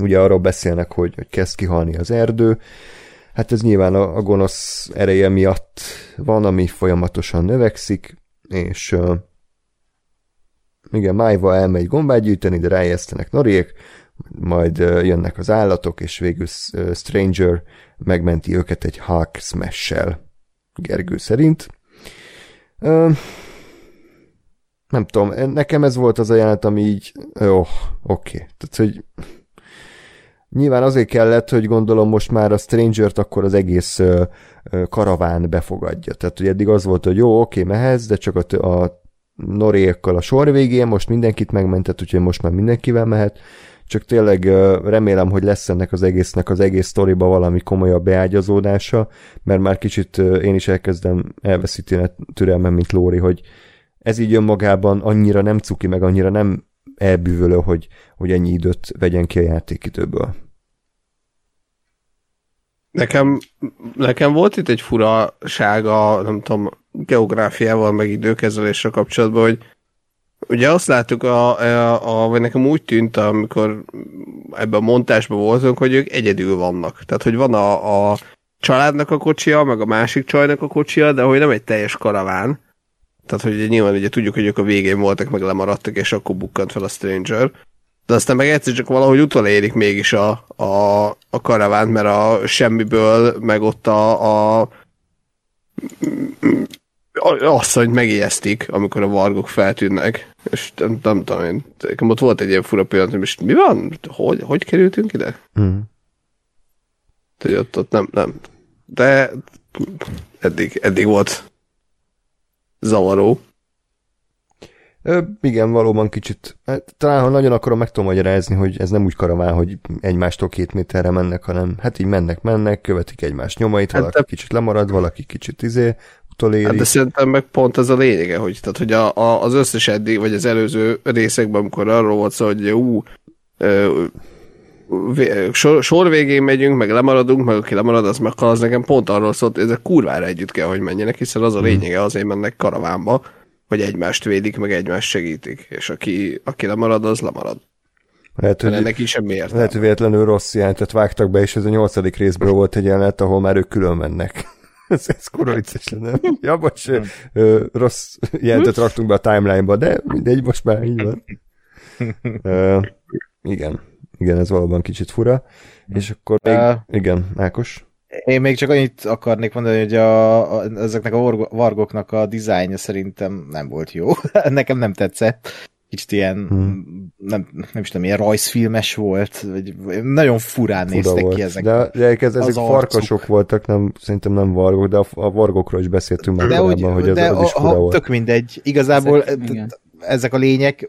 ugye arról beszélnek, hogy, hogy kezd kihalni az erdő, Hát ez nyilván a, a gonosz ereje miatt van, ami folyamatosan növekszik, és igen, Májva elmegy gombát gyűjteni, de rájesztenek Noriek, majd jönnek az állatok, és végül Stranger megmenti őket egy Hawk Smash-sel, Gergő szerint. nem tudom, nekem ez volt az a jelenet, ami így, jó, oké. Okay. Tehát, hogy nyilván azért kellett, hogy gondolom most már a Stranger-t akkor az egész karaván befogadja. Tehát, hogy eddig az volt, hogy jó, oké, okay, de csak a, a Norékkal a sor végén, most mindenkit megmentett, úgyhogy most már mindenkivel mehet, csak tényleg remélem, hogy lesz ennek az egésznek az egész sztoriba valami komolyabb beágyazódása, mert már kicsit én is elkezdem elveszíteni a türelmem, mint Lóri, hogy ez így önmagában annyira nem cuki, meg annyira nem elbűvölő, hogy, hogy ennyi időt vegyen ki a játékidőből. Nekem, nekem volt itt egy furasága, nem tudom, geográfiával, meg időkezeléssel kapcsolatban, hogy ugye azt láttuk, a, a, a, vagy nekem úgy tűnt, amikor ebben a montásban voltunk, hogy ők egyedül vannak. Tehát, hogy van a, a családnak a kocsia, meg a másik csajnak a kocsia, de hogy nem egy teljes karaván. Tehát, hogy nyilván ugye tudjuk, hogy ők a végén voltak, meg lemaradtak, és akkor bukkant fel a Stranger. De aztán meg egyszer csak valahogy utolérik mégis a, a, a karavánt, mert a semmiből, meg ott a, a hogy megijesztik, amikor a vargok feltűnnek, és nem, nem tudom én, nekem ott volt egy ilyen fura pillanat, most mi van? Hogy, hogy kerültünk ide? Mm. Tehát ott, ott nem, nem. De eddig, eddig volt zavaró. Ö, igen, valóban kicsit. Hát, talán, ha nagyon akarom, meg tudom magyarázni, hogy ez nem úgy karaván, hogy egymástól két méterre mennek, hanem hát így mennek, mennek, követik egymás nyomait, hát valaki de... kicsit lemarad, valaki kicsit izé, utoléri. Hát de szerintem meg pont ez a lényege, hogy, tehát, hogy a, a, az összes eddig, vagy az előző részekben, amikor arról volt szó, hogy ú, ö, sor, sor végén megyünk, meg lemaradunk, meg aki lemarad, az meghal, az nekem pont arról szólt, hogy ezek kurvára együtt kell, hogy menjenek, hiszen az a hmm. lényege, azért mennek karavánba, hogy egymást védik, meg egymást segítik, és aki, aki lemarad, az lemarad. Lehet, hogy, ennek is semmi értelme. Lehet, hogy véletlenül rossz jelentet vágtak be, és ez a nyolcadik részből volt egy jelenet, ahol már ők külön mennek. Ez, ez kurva vicces lenne. Ja, bocs, ö, rossz jelentet raktunk be a timeline-ba, de mindegy, most már így van. Ö, igen, igen, ez valóban kicsit fura. És akkor még, uh, igen, Ákos? Én még csak annyit akarnék mondani, hogy a, a, ezeknek a vargoknak a dizájnja szerintem nem volt jó. Nekem nem tetszett. Kicsit ilyen, hmm. nem, nem is tudom, ilyen rajzfilmes volt, vagy nagyon furán Fura néztek volt. ki ezek. De, de ezek az farkasok arcuk. voltak, nem, szerintem nem vargok, de a, a vargokról is beszéltünk már korábban, hogy az, de az is fura ha, volt. Tök mindegy. Igazából ezek, ezek a lények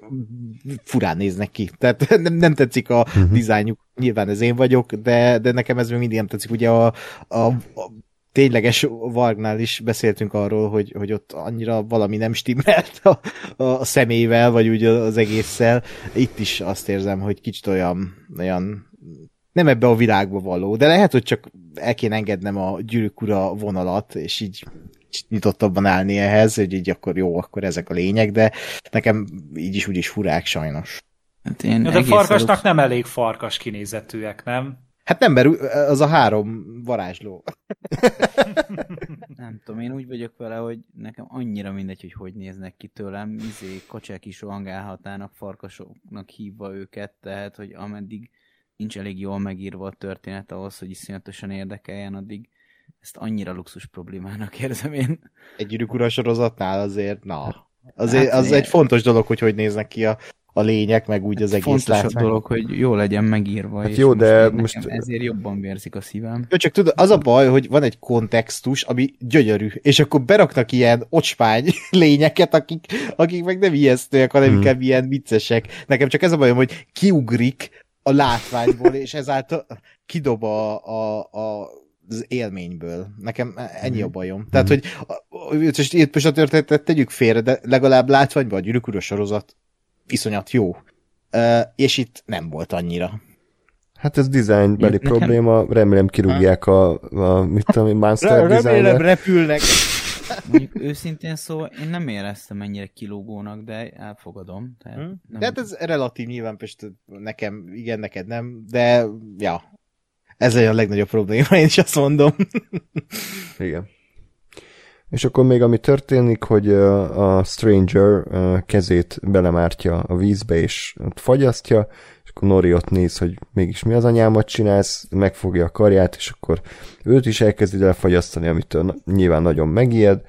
furán néznek ki. Tehát nem, nem tetszik a uh-huh. dizájnjuk. Nyilván ez én vagyok, de, de nekem ez még mindig nem tetszik. Ugye a, a, a tényleges Vargnál is beszéltünk arról, hogy, hogy ott annyira valami nem stimmelt a, a személyvel, vagy úgy az egésszel. Itt is azt érzem, hogy kicsit olyan, olyan nem ebbe a világba való, de lehet, hogy csak el kéne engednem a gyűrűk ura vonalat, és így nyitottabban állni ehhez, hogy így akkor jó, akkor ezek a lények, de nekem így is úgy is furák sajnos. Hát én ja, de farkasnak előtt... nem elég farkas kinézetűek, nem? Hát nem, mert az a három varázsló. nem tudom, én úgy vagyok vele, hogy nekem annyira mindegy, hogy hogy néznek ki tőlem, izé, kocsák is rohangálhatnának farkasoknak hívva őket, tehát, hogy ameddig nincs elég jól megírva a történet ahhoz, hogy iszonyatosan érdekeljen, addig ezt annyira luxus problémának érzem én. Egy gyűrűk sorozatnál azért, na, azért, hát, az egy fontos dolog, hogy hogy néznek ki a a lények, meg úgy az egész Fontos a dolog, hogy jó legyen megírva, hát és jó, de most, most... ezért jobban vérzik a szívem. Jó, csak tudod, az a baj, hogy van egy kontextus, ami gyönyörű, és akkor beraknak ilyen ocspány lényeket, akik, akik meg nem ijesztőek, hanem hmm. inkább ilyen viccesek. Nekem csak ez a bajom, hogy kiugrik a látványból, és ezáltal kidob a, a, a az élményből. Nekem ennyi a bajom. Mm. Tehát, hogy itt most a történetet tegyük félre, de legalább látványban a gyűrűk sorozat iszonyat jó. Uh, és itt nem volt annyira. Hát ez designbeli Nekem... probléma, remélem kirúgják a, a mit tudom én, Monster Re- Remélem repülnek. Mondjuk őszintén szó, én nem éreztem ennyire kilógónak, de elfogadom. Tehát hmm. nem... De hát ez relatív nyilván, Pest, nekem igen, neked nem, de ja, ez a legnagyobb probléma, én is azt mondom. igen. És akkor még ami történik, hogy a Stranger kezét belemártja a vízbe, és fagyasztja, és akkor Nori ott néz, hogy mégis mi az anyámat csinálsz, megfogja a karját, és akkor őt is elkezdi lefagyasztani, amitől nyilván nagyon megijed,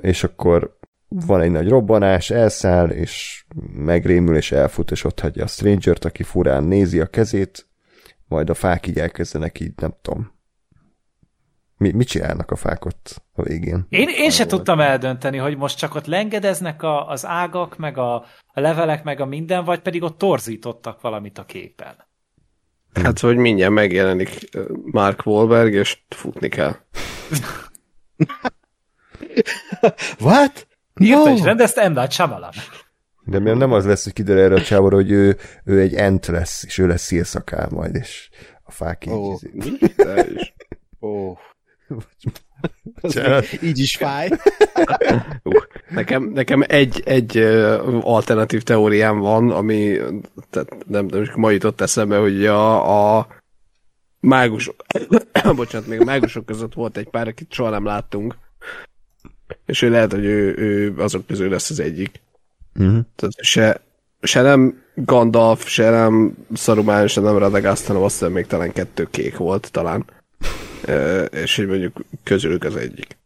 és akkor van egy nagy robbanás, elszáll, és megrémül, és elfut, és ott hagyja a Stranger-t, aki furán nézi a kezét, majd a fák így elkezdenek így, nem tudom, mi, mit csinálnak a fák ott a végén? Én, én se tudtam eldönteni, hogy most csak ott lengedeznek a, az ágak, meg a, a levelek, meg a minden, vagy pedig ott torzítottak valamit a képen. Hát, hogy mindjárt megjelenik Mark Wahlberg, és futni kell. What? Írta no. és rendezte M. Night Shyamalan. De miért nem az lesz, hogy kiderül erre a csávóra, hogy ő, ő egy ent lesz, és ő lesz szélszakál majd, és a fák így... Oh. oh. Így is fáj. Nekem, nekem egy, egy alternatív teóriám van, ami tehát nem, nem csak ma jutott eszembe, hogy a, a mágusok, bocsánat, még a mágusok között volt egy pár, akit soha nem láttunk, és ő lehet, hogy ő, ő azok közül lesz az egyik. Mhm. Tehát se, se nem Gandalf, se nem Saruman, se nem Radagast, hanem azt hiszem még talán kettő kék volt talán. És hogy mondjuk közülük az egyik.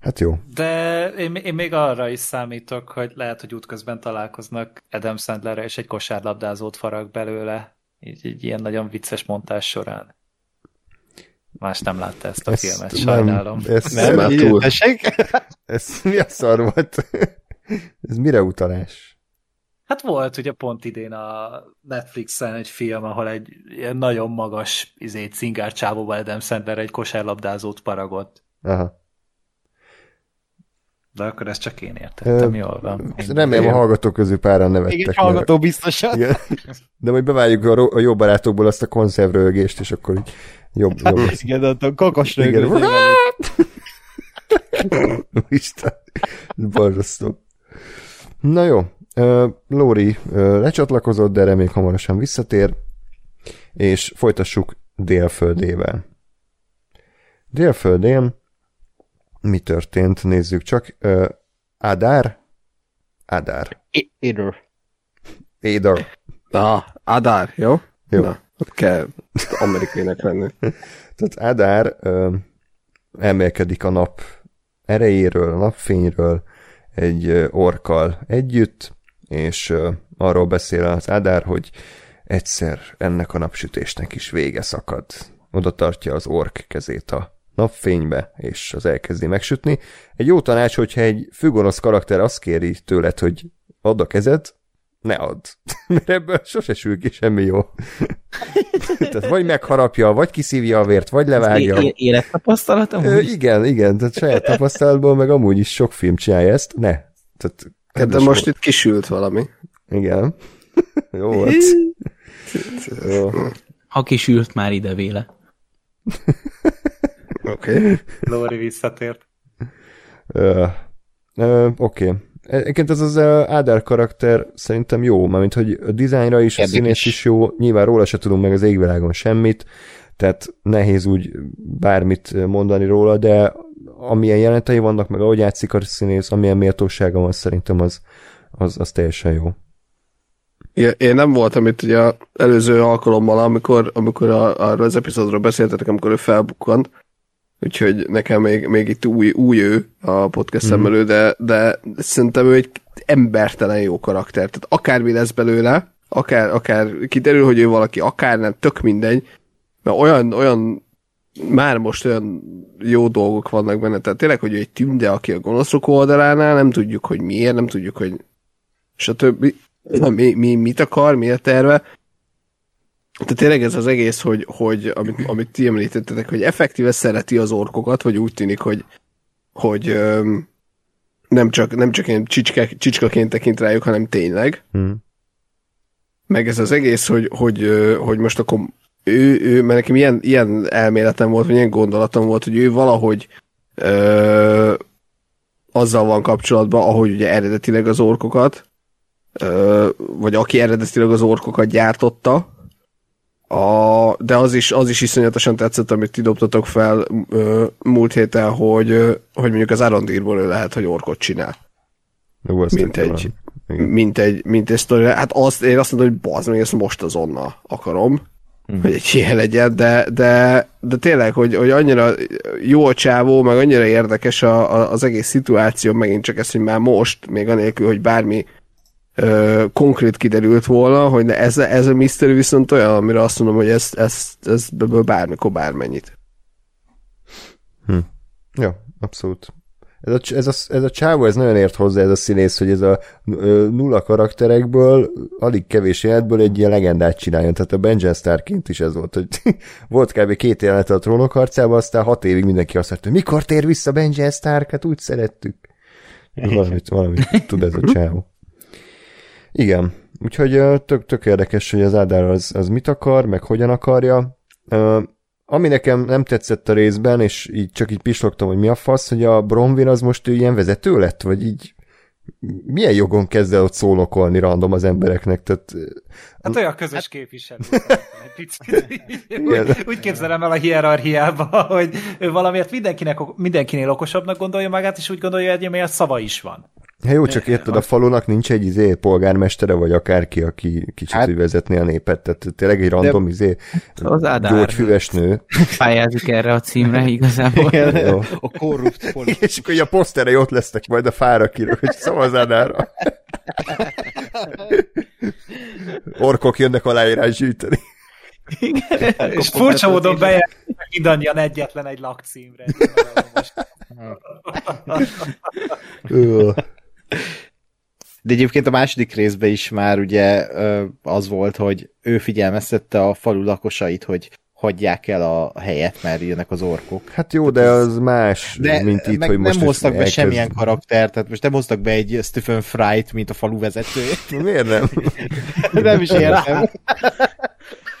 Hát jó. De én, én még arra is számítok, hogy lehet, hogy útközben találkoznak Adam Sandlerre, és egy kosárlabdázót farag belőle. Így, így ilyen nagyon vicces montás során. Más nem látta ezt a Ezt filmet, nem- sajnálom. Ez, Nem, már túl. Ez mi a szar volt? ez mire utalás? Hát volt ugye pont idén a Netflixen egy film, ahol egy ilyen nagyon magas izé, cingár csávóval Adam Sandler egy kosárlabdázót paragott. Aha. De akkor ezt csak én értettem, Ö, jól van. Remélem a hallgatók közül páran nevettek. Mert- hallgató biztosan. Igen. De majd beváljuk a, ro- a jó barátokból azt a konzervrölgést, és akkor így jobb, jobb lesz. Igen, a kakos Igen. rögött. Isten, borzasztó. Na jó, Lóri lecsatlakozott, de reméljük hamarosan visszatér, és folytassuk Délföldével. Délföldén mi történt? Nézzük csak. Adár? Adár. Éder. Éder. Ah, Adár, jó? Jó. Na, ott kell amerikainak lenni. Tehát Adár ö, emelkedik a nap erejéről, a napfényről egy ö, orkkal együtt, és arról beszél az Adár, hogy egyszer ennek a napsütésnek is vége szakad. Oda tartja az ork kezét a napfénybe, és az elkezdi megsütni. Egy jó tanács, hogyha egy főgonosz karakter azt kéri tőled, hogy add a kezed, ne add. Mert ebből sose sül ki semmi jó. Tehát vagy megharapja, vagy kiszívja a vért, vagy levágja. É- élettapasztalatom? Ö, igen, igen, tehát saját tapasztalatból, meg amúgy is sok film csinálja ezt. Ne. Tehát, Hát de most itt kisült valami. Igen. Jó volt. Jó. Ha kisült már ide véle. Oké. Okay. Lóri visszatért. Ö, ö, Oké. Egyébként ez az ö, Ádár karakter szerintem jó, mármint hogy a dizájnra is, a színész is jó, nyilván róla se tudunk meg az égvilágon semmit, tehát nehéz úgy bármit mondani róla, de amilyen jelentei vannak, meg ahogy játszik a színész, amilyen méltósága van, szerintem az, az, az teljesen jó. Én nem voltam itt ugye előző alkalommal, amikor, amikor a, arról az epizódról beszéltetek, amikor ő felbukkant, úgyhogy nekem még, még itt új, új ő a podcast Mhm. mm. elő, de, de szerintem ő egy embertelen jó karakter. Tehát akármi lesz belőle, akár, akár kiderül, hogy ő valaki, akár nem, tök mindegy, mert olyan, olyan már most olyan jó dolgok vannak benne, tehát tényleg, hogy egy tünde, aki a gonoszok oldalánál, nem tudjuk, hogy miért, nem tudjuk, hogy stb. Mi, mi, mit akar, mi a terve. Tehát tényleg ez az egész, hogy, hogy amit, amit ti említettetek, hogy effektíve szereti az orkokat, vagy úgy tűnik, hogy, hogy öm, nem csak, nem csak ilyen csicska, csicskaként tekint rájuk, hanem tényleg. Hm. Meg ez az egész, hogy, hogy, hogy most akkor ő, ő mert nekem ilyen, ilyen elméletem volt, vagy ilyen gondolatom volt, hogy ő valahogy ö, azzal van kapcsolatban, ahogy ugye eredetileg az orkokat, ö, vagy aki eredetileg az orkokat gyártotta, a, de az is, az is iszonyatosan tetszett, amit ti dobtatok fel ö, múlt héten, hogy, ö, hogy mondjuk az Arondírból ő lehet, hogy orkot csinál. Jó, Mint egy-. Mint egy, mint egy sztori. Hát azt, én azt mondom, hogy bazd meg, ezt most azonnal akarom. Hogy egy ilyen legyen, de, de, de tényleg, hogy, hogy annyira jó a csávó, meg annyira érdekes a, a, az egész szituáció, megint csak ez, hogy már most, még anélkül, hogy bármi ö, konkrét kiderült volna, hogy ne, ez, ez a mystery viszont olyan, amire azt mondom, hogy ez, ez, ez bármikor bármennyit. Ja, abszolút. Ez a, ez, a, ez a csávó, ez nagyon ért hozzá ez a színész, hogy ez a nulla karakterekből, alig kevés életből egy ilyen legendát csináljon. Tehát a Benjen Starként is ez volt, hogy volt kb. két jelenet a trónok harcában, aztán hat évig mindenki azt mondta, hogy mikor tér vissza Benjen Stark, hát úgy szerettük. Valamit, valamit tud ez a csávó. Igen, úgyhogy tök, tök érdekes, hogy az Ádár az, az mit akar, meg hogyan akarja. Ami nekem nem tetszett a részben, és így csak így pislogtam, hogy mi a fasz, hogy a Bronwyn az most ő ilyen vezető lett, vagy így milyen jogon kezd el ott szónokolni random az embereknek, tehát Hát olyan közös képviselő. Egy picit. úgy, úgy képzelem el a hierarchiába, hogy ő valamiért mindenkinek, mindenkinél okosabbnak gondolja magát, és úgy gondolja, hogy a szava is van. Hát jó, csak érted, a falunak nincs egy izé polgármestere, vagy akárki, aki kicsit hát, vezetné a népet, tehát tényleg egy random de, izé az gyógyfüves nő. Pályázik erre a címre igazából. Igen, a korrupt politikus. És akkor a poszterei ott lesznek majd a fára kiró, hogy szavaz Ádára. Orkok jönnek aláírás gyűjteni. Igen. És furcsa módon bejelentnek mindannyian egyetlen egy lakcímre. De egyébként a második részben is már ugye az volt, hogy ő figyelmeztette a falu lakosait, hogy hagyják el a helyet, mert jönnek az orkok. Hát jó, de az más, de mint itt, hogy most nem hoztak be elkezd... semmilyen karakter, tehát most nem hoztak be egy Stephen Fry-t, mint a falu vezetőjét. Miért nem? nem is értem.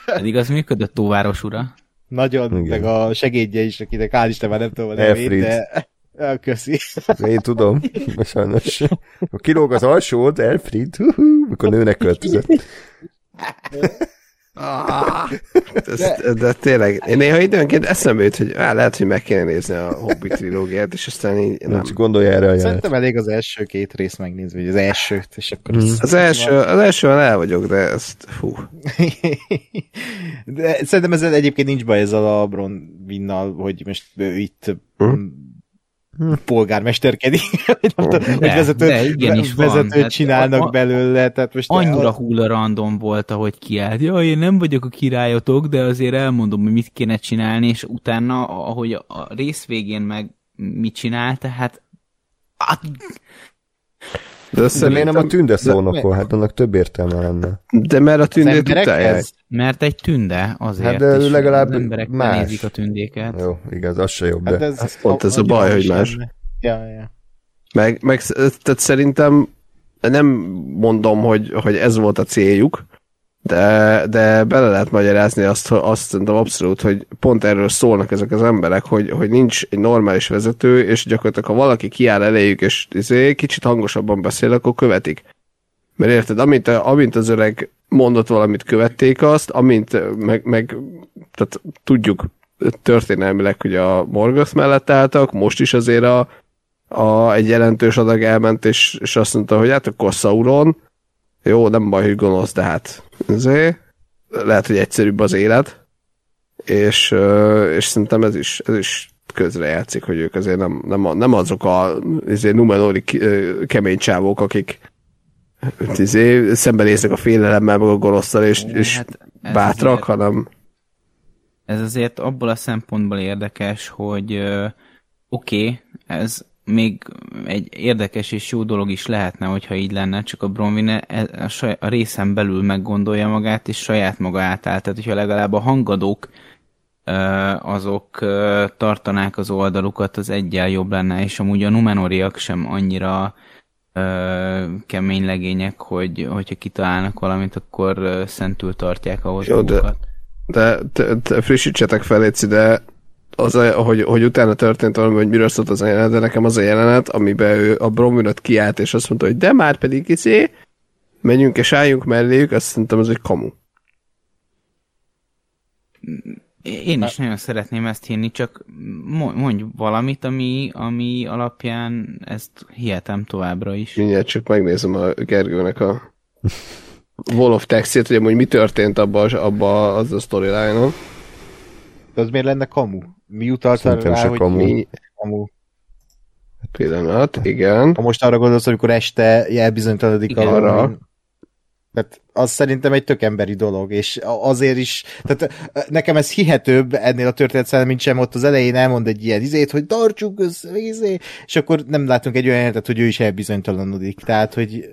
Pedig az működött Tóváros ura. Nagyon, Igen. meg a segédje is, akinek hál' Isten már nem tudom a nevét, de... Köszi. Én tudom, sajnos. A kilóg az alsód, Elfried, mikor nőnek költözött. Ah, de, de tényleg, én néha időnként eszembe jut, hogy á, lehet, hogy meg kéne nézni a Hobbit trilógiát, és aztán így nem. nem csak gondolja erre a jelet. Szerintem elég az első két rész megnézni, vagy az elsőt, és akkor... Hmm. Az, első, az elsővel el vagyok, de ezt, fú. de szerintem ezzel egyébként nincs baj ezzel a Bronwinnal, hogy most ő itt hmm polgármesterkedik, hogy, de, vezetőt, de igenis vezetőt van. csinálnak a, belőle. Tehát most annyira el... hulla random volt, ahogy kiállt. Ja, én nem vagyok a királyotok, de azért elmondom, hogy mit kéne csinálni, és utána, ahogy a rész végén meg mit csinál, tehát hát, de miért nem a tünde szónokol? Hát annak több értelme lenne. De mert a tündét utálják. Mert egy tünde azért hát de ő legalább az emberek más. nézik a tündéket. Jó, igaz, az se jobb. Hát de... ez, hát pont ez a baj, hogy más. Ja, ja. Meg, meg tehát szerintem nem mondom, hogy, hogy ez volt a céljuk, de, de bele lehet magyarázni azt, azt szerintem abszolút, hogy pont erről szólnak ezek az emberek, hogy, hogy nincs egy normális vezető, és gyakorlatilag ha valaki kiáll eléjük, és izé, kicsit hangosabban beszél, akkor követik. Mert érted, amint, amint az öreg mondott valamit, követték azt, amint meg, meg tehát tudjuk történelmileg, hogy a Morgoth mellett álltak, most is azért a, a, egy jelentős adag elment, és, és azt mondta, hogy hát akkor Sauron, jó, nem baj, hogy gonosz, de hát azért, lehet, hogy egyszerűbb az élet, és, és szerintem ez is, ez is közrejátszik, hogy ők azért nem, nem, nem azok a azért numenori kemény csávók, akik izé, szembenéznek a félelemmel, meg a gonosztal, és, és hát bátrak, azért, hanem... Ez azért abból a szempontból érdekes, hogy oké, okay, ez még egy érdekes és jó dolog is lehetne, hogyha így lenne, csak a Bronwyn e, a, saj, a részen belül meggondolja magát, és saját maga átáll. Tehát, hogyha legalább a hangadók azok tartanák az oldalukat, az egyel jobb lenne, és amúgy a Numenoriak sem annyira kemény legények, hogy hogyha kitalálnak valamit, akkor szentül tartják ahhoz Jó, de, de te, te frissítsetek fel, de az, hogy, hogy utána történt valami, hogy miről szólt az a jelenet, de nekem az a jelenet, amiben ő a Bromünöt kiállt, és azt mondta, hogy de már pedig izé, menjünk és álljunk melléjük, azt szerintem az egy kamu. Én is nagyon szeretném ezt hinni, csak mondj valamit, ami, ami alapján ezt hihetem továbbra is. Mindjárt csak megnézem a Gergőnek a Wall of Textjét, hogy amúgy mi történt abban abba az a storyline-on. De az miért lenne kamu? Mi utalt rá, hogy kamu. mi kamu? Pillanat, igen. Ha most arra gondolsz, amikor este elbizonytalanodik arra. Tehát az szerintem egy tök emberi dolog, és azért is, tehát nekem ez hihetőbb ennél a történet mint sem ott az elején elmond egy ilyen izét, hogy tartsuk össze, izé, és akkor nem látunk egy olyan jelentet, hogy ő is elbizonytalanodik. Tehát, hogy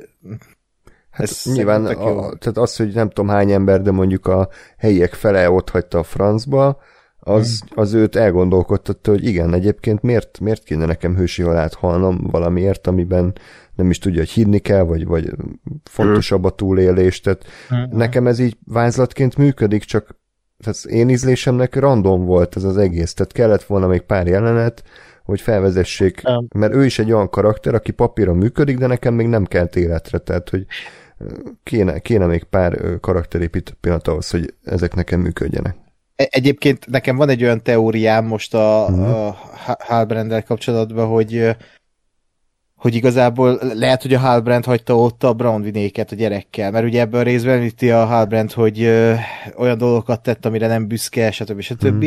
Hát ez nyilván, a, tehát az, hogy nem tudom hány ember, de mondjuk a helyiek fele ott hagyta a francba, az, az őt elgondolkodtatta, hogy igen, egyébként miért, miért kéne nekem hősi halált halnom valamiért, amiben nem is tudja, hogy hinni kell, vagy, vagy fontosabb a túlélés. Tehát hmm. nekem ez így vázlatként működik, csak tehát én ízlésemnek random volt ez az egész, tehát kellett volna még pár jelenet, hogy felvezessék, mert ő is egy olyan karakter, aki papíron működik, de nekem még nem kelt életre, tehát hogy kéne, kéne még pár karakterépítő pillanat ahhoz, hogy ezek nekem működjenek. E- Egyébként nekem van egy olyan teóriám most a, Mhm. a Ha- Halbrandel kapcsolatban, hogy hogy igazából lehet, hogy a Halbrand hagyta ott a Brown vinéket a gyerekkel, mert ugye ebben a részben említi a Halbrand, hogy ö, olyan dolgokat tett, amire nem büszke, stb. stb. Mhm.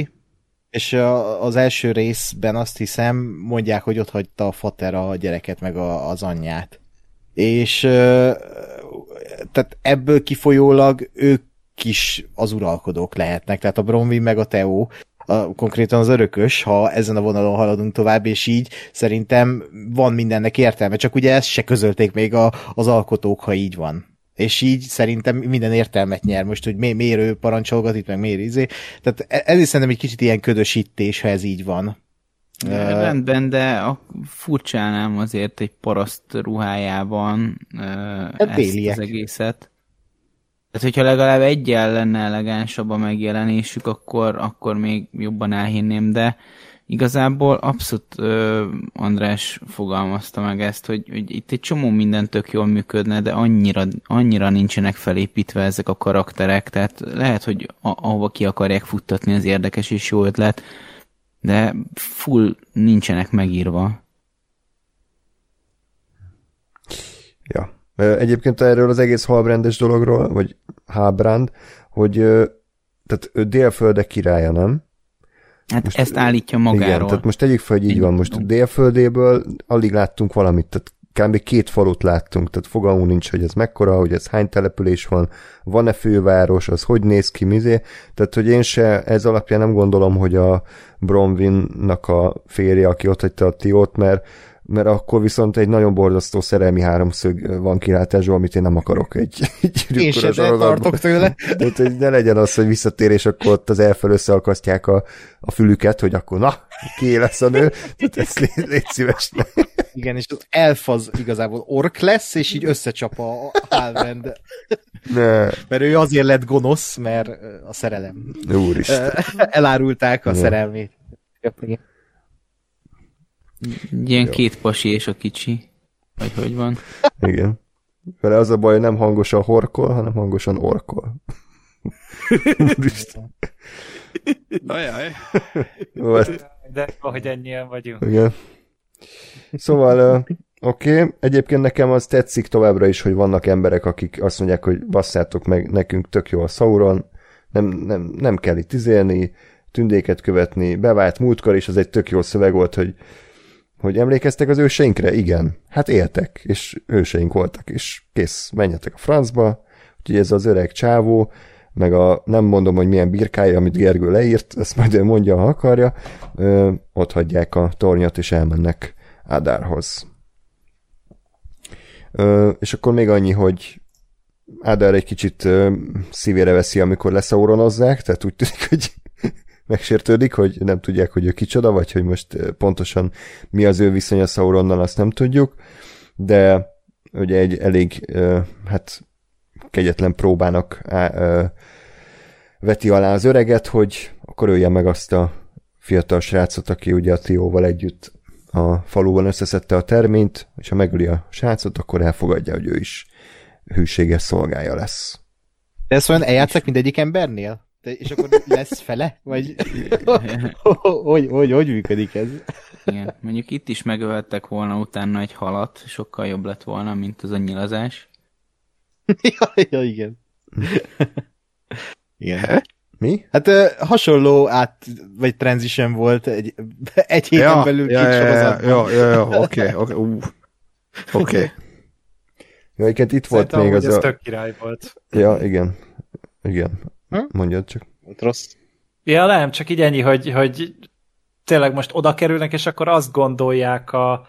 És a, az első részben azt hiszem, mondják, hogy ott hagyta a fater a gyereket, meg a, az anyját. És ö, tehát ebből kifolyólag ők is az uralkodók lehetnek, tehát a Bronwyn meg a Theo, a, konkrétan az örökös, ha ezen a vonalon haladunk tovább, és így szerintem van mindennek értelme, csak ugye ezt se közölték még a, az alkotók, ha így van. És így szerintem minden értelmet nyer most, hogy mi, miért ő parancsolgat itt, meg miért izé. Tehát e- ez is szerintem egy kicsit ilyen ködösítés, ha ez így van. Ö, Rendben, de a furcsálnám azért egy paraszt ruhájában uh, ezt déliek. az egészet. Tehát, hogyha legalább egyel lenne elegánsabb a megjelenésük, akkor, akkor még jobban elhinném, de igazából abszolút uh, András fogalmazta meg ezt, hogy, hogy itt egy csomó minden tök jól működne, de annyira, annyira nincsenek felépítve ezek a karakterek, tehát lehet, hogy a, ahova ki akarják futtatni az érdekes és jó ötlet, de full nincsenek megírva. Ja. Egyébként erről az egész halbrandes dologról, vagy halbrand, hogy tehát délföldek királya, nem? Hát Most- ezt állítja magáról. Igen, tehát most tegyük fel, hogy így van. Most délföldéből alig láttunk valamit, tehát kb. két falut láttunk, tehát fogalmunk nincs, hogy ez mekkora, hogy ez hány település van, van-e főváros, az hogy néz ki, mizé. Tehát, hogy én se ez alapján nem gondolom, hogy a Bronwynnak a férje, aki ott hagyta a Tiót, mert mert akkor viszont egy nagyon borzasztó szerelmi háromszög van kilátásból, amit én nem akarok egy, egy Én sorozatban. tartok tőle. Tehát, hogy ne legyen az, hogy visszatér, és akkor ott az elfel összeakasztják a, a fülüket, hogy akkor na, ki lesz a nő. Tehát ezt légy, légy szíves. ne. Igen, és az elf az igazából ork lesz, és így összecsap a Halbrand. Ne, Mert ő azért lett gonosz, mert a szerelem. úristen. Elárulták a Ja. szerelmét. Egy Ilyen Jó. két pasi és a kicsi. Vagy hogy van? Igen. Vele az a baj, hogy nem hangosan horkol, hanem hangosan orkol. Úristen. Ajaj. De hogy ennyien vagyunk. Igen. Szóval, oké, okay. egyébként nekem az tetszik továbbra is, hogy vannak emberek, akik azt mondják, hogy basszátok meg, nekünk tök jó a Sauron, nem, nem, nem kell itt izélni, tündéket követni, bevált múltkor, és az egy tök jó szöveg volt, hogy hogy emlékeztek az őseinkre? Igen. Hát éltek, és őseink voltak, és kész, menjetek a francba, úgyhogy ez az öreg csávó, meg a, nem mondom, hogy milyen birkája, amit Gergő leírt, ezt majd ő mondja, ha akarja, ö, ott hagyják a tornyot, és elmennek Ádárhoz. Ö, és akkor még annyi, hogy Ádár egy kicsit ö, szívére veszi, amikor leszauronozzák, tehát úgy tűnik, hogy megsértődik, hogy nem tudják, hogy ő kicsoda, vagy hogy most ö, pontosan mi az ő viszonya Sauronnal, azt nem tudjuk, de ugye egy elég, ö, hát kegyetlen próbának ö, veti alá az öreget, hogy akkor ölje meg azt a fiatal srácot, aki ugye a Tióval együtt a faluban összeszedte a terményt, és ha megöli a srácot, akkor elfogadja, hogy ő is hűséges szolgája lesz. De ezt olyan eljátszak mindegyik embernél? De, és akkor lesz fele? Vagy hogy, hogy, hogy működik ez? Igen. Mondjuk itt is megölhettek volna utána egy halat, sokkal jobb lett volna, mint az a nyilazás. ja, ja, igen. igen. Mi? Hát ö, hasonló át, vagy transition volt egy, egy héten Ja, belül ja, két ja, ja, sorozatban. ja, ja, ja, oké, oké. Oké. Ja, igen, itt volt Szerintem még amúgy az ez a... tök király volt. Ja, igen. Igen. Hm? Mondjad csak. Volt rossz. Ja, nem, csak így ennyi, hogy, hogy tényleg most oda kerülnek, és akkor azt gondolják a,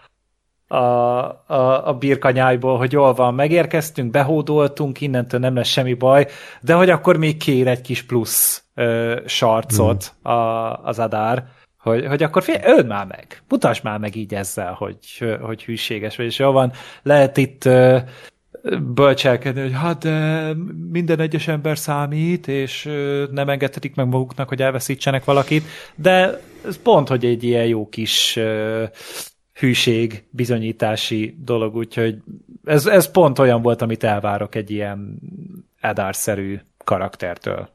a, a, a birkanyájból, hogy jól van, megérkeztünk, behódoltunk, innentől nem lesz semmi baj, de hogy akkor még kér egy kis plusz ö, sarcot a, az Adár, hogy, hogy akkor fél, öld már meg, mutasd már meg így ezzel, hogy, hogy hűséges vagy, és jól van, lehet itt ö, bölcselkedni, hogy hát de minden egyes ember számít, és nem engedhetik meg maguknak, hogy elveszítsenek valakit, de ez pont, hogy egy ilyen jó kis hűség bizonyítási dolog, úgyhogy ez, ez pont olyan volt, amit elvárok egy ilyen Edár-szerű karaktertől.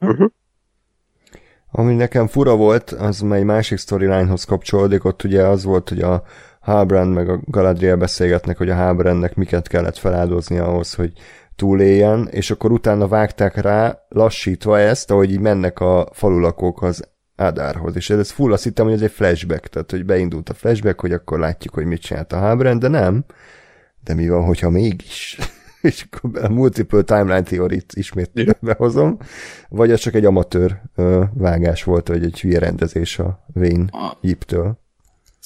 Uh-huh. Ami nekem fura volt, az egy másik storylinehoz kapcsolódik, ott ugye az volt, hogy a Halbrand meg a Galadriel beszélgetnek, hogy a Halbrandnek miket kellett feláldozni ahhoz, hogy túléljen, és akkor utána vágták rá, lassítva ezt, ahogy így mennek a falulakók az Adárhoz, és ez full azt hittem, hogy ez egy flashback, tehát hogy beindult a flashback, hogy akkor látjuk, hogy mit csinált a Halbrand, de nem. De mi van, hogyha mégis? és akkor a multiple timeline theory-t ismét behozom, vagy az csak egy amatőr vágás volt, vagy egy hülye rendezés a Wayne. Yip-től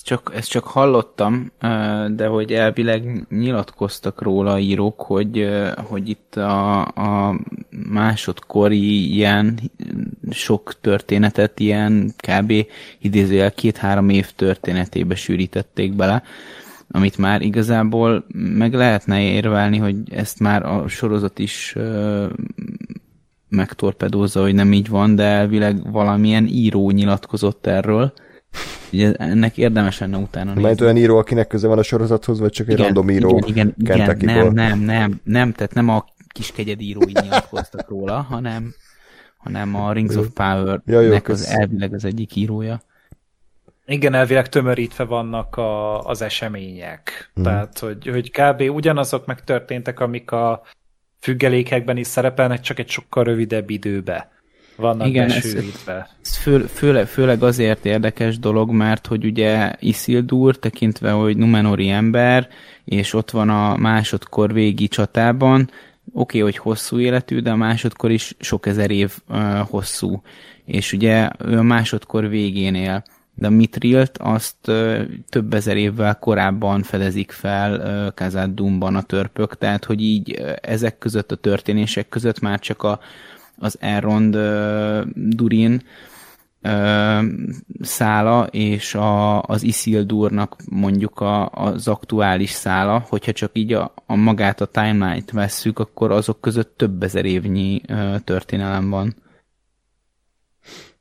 csak, ezt csak hallottam, de hogy elvileg nyilatkoztak róla írók, hogy, hogy itt a, a másodkori ilyen sok történetet, ilyen kb. idézőjel két-három év történetébe sűrítették bele, amit már igazából meg lehetne érvelni, hogy ezt már a sorozat is megtorpedózza, hogy nem így van, de elvileg valamilyen író nyilatkozott erről, Ugye ennek érdemes lenne utána nézni. Mert olyan író, akinek köze van a sorozathoz, vagy csak egy igen, random író igen, igen, igen, nem, nem, nem, nem, tehát nem a kis kegyed írói nyilatkoztak róla, hanem, hanem a Rings of Power-nek ja, jó, az elvileg az egyik írója. Igen, elvileg tömörítve vannak a, az események. Hmm. Tehát, hogy, hogy kb. ugyanazok megtörténtek, amik a függelékekben is szerepelnek, csak egy sokkal rövidebb időbe vannak Igen, ez, ez fő, főleg, főleg azért érdekes dolog, mert hogy ugye Isildur tekintve, hogy Numenori ember, és ott van a másodkor végi csatában, oké, okay, hogy hosszú életű, de a másodkor is sok ezer év uh, hosszú. És ugye ő a másodkor végén él. De a Mitrilt azt uh, több ezer évvel korábban fedezik fel uh, Kazad Dumban a törpök, tehát hogy így uh, ezek között a történések között már csak a, az Elrond Durin szála és a, az Isildurnak mondjuk a, az aktuális szála, hogyha csak így a, a magát a timeline-t vesszük, akkor azok között több ezer évnyi történelem van.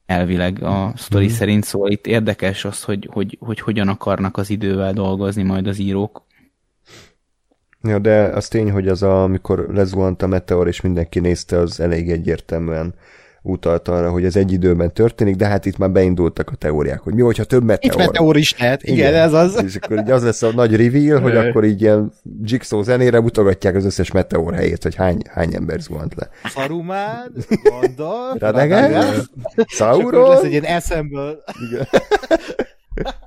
Elvileg a sztori mm. szerint, szóval itt érdekes az, hogy, hogy, hogy hogyan akarnak az idővel dolgozni majd az írók. Ja, de az tény, hogy az a, amikor lezuhant a meteor, és mindenki nézte, az elég egyértelműen utalt arra, hogy ez egy időben történik, de hát itt már beindultak a teóriák, hogy mi, hogyha több meteor. Egy meteor is lehet, igen, igen ez az. És akkor így az lesz a nagy reveal, hogy akkor így ilyen Jigsaw zenére mutogatják az összes meteor helyét, hogy hány, hány ember zuhant le. Saruman, Gondor, Radagast, Sauron. lesz egy ilyen eszemből. Igen.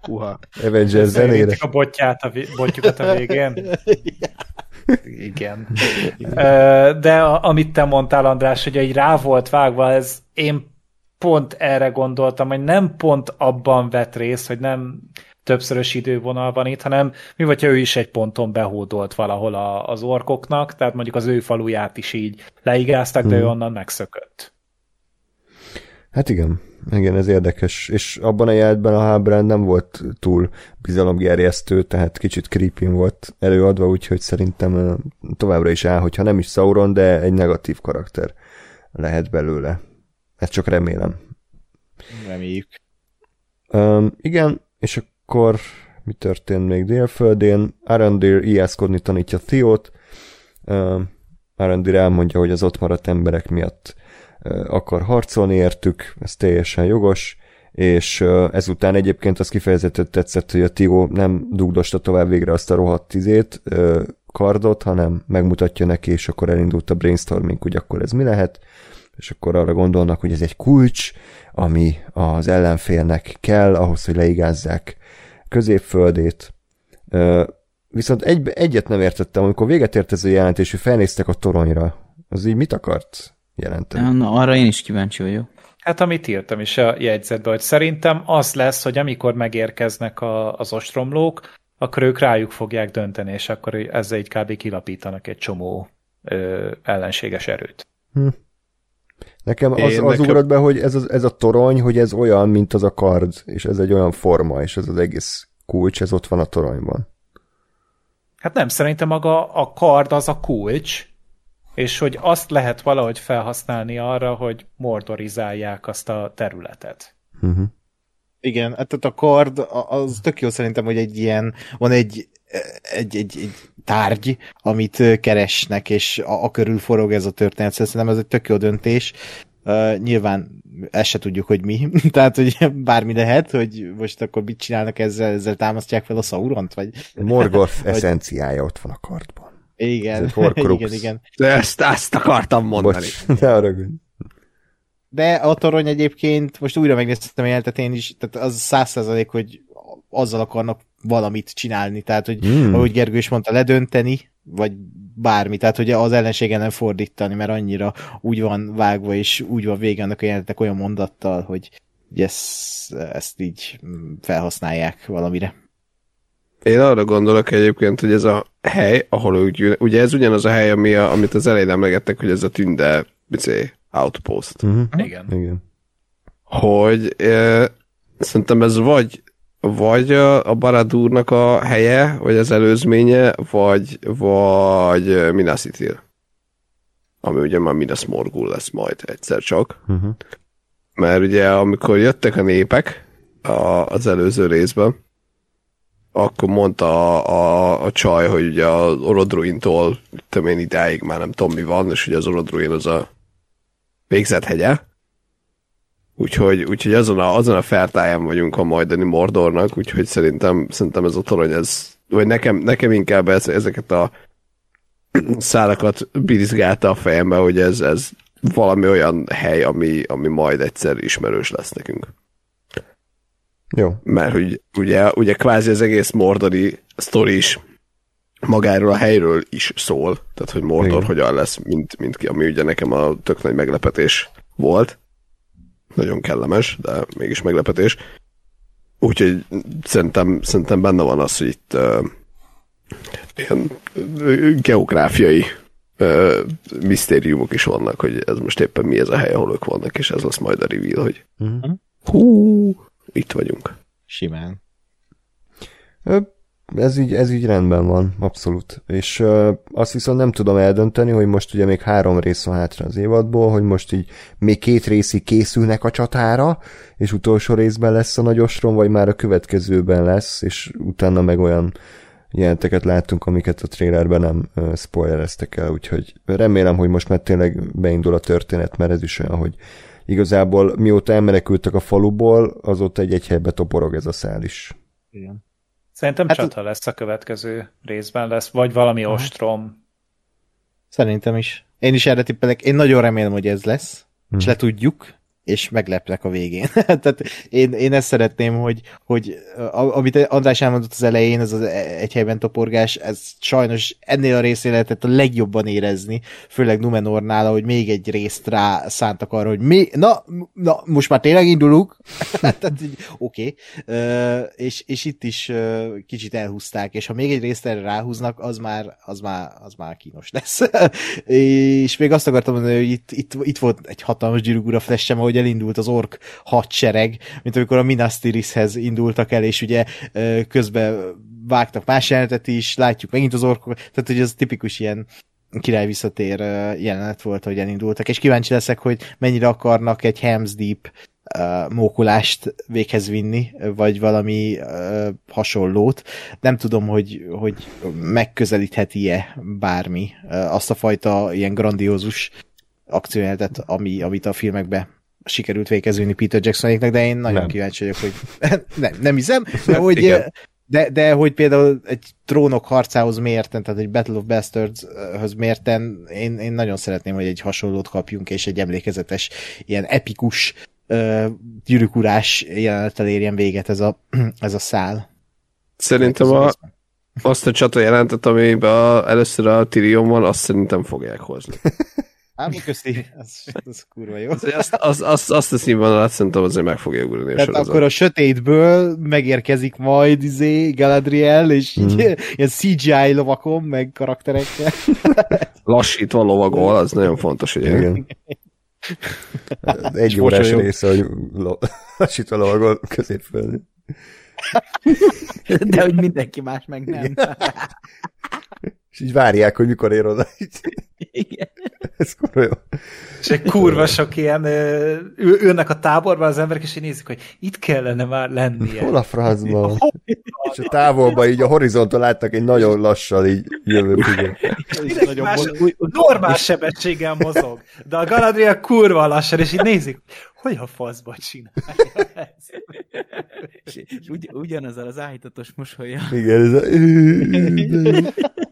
Uha. Avengers zenére. a botját a, botjukat a végén. Igen. De amit te mondtál, András, hogy egy rá volt vágva, ez én pont erre gondoltam, hogy nem pont abban vett részt, hogy nem többszörös idővonal van itt, hanem mi vagy, ha ő is egy ponton behódolt valahol a, az orkoknak, tehát mondjuk az ő faluját is így leigáztak, de ő onnan megszökött. Hát igen. Igen, ez érdekes. És abban a jelentben a Halbrand nem volt túl bizalomgerjesztő, tehát kicsit creepy volt előadva, úgyhogy szerintem továbbra is áll, hogyha nem is Sauron, de egy negatív karakter lehet belőle. Ezt csak remélem. Reméljük. Um, igen, és akkor mi történt még délföldén? Arandir ijászkodni tanítja Theót. Um, Arandir elmondja, hogy az ott maradt emberek miatt akar harcolni értük, ez teljesen jogos, és ezután egyébként az kifejezetten tetszett, hogy a Tigo nem dugdosta tovább végre azt a rohadt tizét, kardot, hanem megmutatja neki, és akkor elindult a brainstorming, hogy akkor ez mi lehet, és akkor arra gondolnak, hogy ez egy kulcs, ami az ellenfélnek kell ahhoz, hogy leigázzák középföldét. Viszont egy, egyet nem értettem, amikor véget ért ez a jelentés, hogy felnéztek a toronyra. Az így mit akart? Jelenteni. Na, arra én is kíváncsi vagyok. Hát amit írtam is a jegyzetben, hogy szerintem az lesz, hogy amikor megérkeznek a, az ostromlók, akkor ők rájuk fogják dönteni, és akkor ezzel egy kb. kilapítanak egy csomó ö, ellenséges erőt. Hm. Nekem az, Én az nekem... ugrott be, hogy ez, az, ez a torony, hogy ez olyan, mint az a kard, és ez egy olyan forma, és ez az egész kulcs, ez ott van a toronyban. Hát nem, szerintem maga a kard az a kulcs, és hogy azt lehet valahogy felhasználni arra, hogy mordorizálják azt a területet. Uh-huh. Igen, hát tehát a kard az tök jó szerintem, hogy egy ilyen, van egy, egy, egy, egy tárgy, amit keresnek, és a, a körül forog ez a történet. Szerintem ez egy tök jó döntés. Uh, nyilván ezt se tudjuk, hogy mi. Tehát, hogy bármi lehet, hogy most akkor mit csinálnak ezzel, ezzel támasztják fel a Sauront, vagy... Morgoth vagy... eszenciája ott van a kardban. Igen, igen, igen. De ezt, ezt akartam mondani. Bocs, ne haragudj. De a torony egyébként, most újra megnéztem a jelentet én is, tehát az száz százalék, hogy azzal akarnak valamit csinálni, tehát, hogy mm. ahogy Gergő is mondta, ledönteni, vagy bármi, tehát hogy az ellenségen nem fordítani, mert annyira úgy van vágva, és úgy van vége annak a jelentek olyan mondattal, hogy, hogy ezt, ezt így felhasználják valamire. Én arra gondolok egyébként, hogy ez a hely, ahol úgy, ugye ez ugyanaz a hely, ami a, amit az elején emlegettek, hogy ez a tünde bicé, outpost. Uh-huh. Igen. Igen. Hogy e, szerintem ez vagy vagy a Baradúrnak a helye, vagy az előzménye, vagy, vagy Minas Ithil. Ami ugye már Minas Morgul lesz majd egyszer csak. Uh-huh. Mert ugye amikor jöttek a népek a, az előző részben, akkor mondta a, a, a csaj, hogy ugye az Orodruintól, tudom én idáig már nem tudom mi van, és ugye az Orodruin az a végzett hegye, Úgyhogy, úgyhogy azon, a, azon a feltáján vagyunk a majdani Mordornak, úgyhogy szerintem, szerintem ez a torony, ez, vagy nekem, nekem inkább ez, ezeket a szálakat birizgálta a fejembe, hogy ez, ez valami olyan hely, ami, ami majd egyszer ismerős lesz nekünk. Jó. Mert hogy ugye, ugye kvázi az egész Mordori sztori is magáról a helyről is szól, tehát hogy Mordor Igen. hogyan lesz, mint, mint ki, ami ugye nekem a tök nagy meglepetés volt nagyon kellemes, de mégis meglepetés. Úgyhogy szerintem, szerintem benne van az, hogy itt uh, ilyen geográfiai uh, misztériumok is vannak, hogy ez most éppen mi ez a hely, ahol ők vannak, és ez lesz majd a reveal, hogy uh-huh. hú, itt vagyunk. Simán ez így, ez így rendben van, abszolút. És uh, azt viszont nem tudom eldönteni, hogy most ugye még három rész van hátra az évadból, hogy most így még két részig készülnek a csatára, és utolsó részben lesz a nagy ostrom, vagy már a következőben lesz, és utána meg olyan jelenteket láttunk, amiket a trailerben nem uh, spoilereztek el, úgyhogy remélem, hogy most már tényleg beindul a történet, mert ez is olyan, hogy igazából mióta elmenekültek a faluból, azóta egy-egy helybe toporog ez a szál is. Igen. Szerintem hát csata lesz a következő részben lesz, vagy valami Aha. ostrom. Szerintem is. Én is erre tippelek. Én nagyon remélem, hogy ez lesz, hmm. és le tudjuk, és meglepnek a végén. Tehát én, én ezt szeretném, hogy, hogy amit András elmondott az elején, ez az egy helyben toporgás, ez sajnos ennél a részén lehetett a legjobban érezni, főleg Numenornál, hogy még egy részt rá szántak arra, hogy mi, na, na most már tényleg indulunk. Tehát oké. Okay. és, és itt is kicsit elhúzták, és ha még egy részt erre ráhúznak, az már, az már, az már kínos lesz. és még azt akartam mondani, hogy itt, itt, itt volt egy hatalmas gyűrűgura flash ahogy elindult az ork hadsereg, mint amikor a Minas Tirithhez indultak el, és ugye közben vágtak más jelenetet is, látjuk megint az orkok, tehát hogy ez tipikus ilyen király visszatér jelenet volt, hogy elindultak, és kíváncsi leszek, hogy mennyire akarnak egy Helm's Deep uh, mókulást véghez vinni, vagy valami uh, hasonlót. Nem tudom, hogy, hogy megközelítheti-e bármi uh, azt a fajta ilyen grandiózus akciójeletet, ami, amit a filmekbe sikerült végezni Peter Jacksonéknak, de én nagyon nem. kíváncsi vagyok, hogy nem, nem hiszem, de hogy, de, de hogy például egy trónok harcához mérten, tehát egy Battle of Bastards-höz mérten, én, én nagyon szeretném, hogy egy hasonlót kapjunk, és egy emlékezetes, ilyen epikus uh, gyűrűkurás jelenettel érjen véget ez a, ez a szál. Szerintem a, azt a csata jelentet, amiben a, először a Tyrion van, azt szerintem fogják hozni. Álmok közti, az, az kurva jó. Az, azt, azt, azt, azt a színvonalat szerintem azért meg fogja ugrani. Tehát sorozat. akkor a sötétből megérkezik majd izé Galadriel, és mm. ilyen CGI lovakon, meg karakterekkel. Lassítva lovagol, az nagyon fontos, hogy igen. Egy órás része, hogy lo- lassítva lovagol középföldi. De hogy mindenki más meg nem. És így várják, hogy mikor ér oda. Igen. Ez kurva jó. És egy kurva sok ilyen, ülnek a táborban az emberek, és így nézik, hogy itt kellene már lennie. Hol a francban? És a távolban így a horizonton láttak egy nagyon lassan így jövő más normál sebességgel mozog, de a Galadriel kurva lassan, és így nézik, hogy a faszba csinálja ezt. Ugy, ugyanazzal az áhítatos mosolya. Igen, ez a...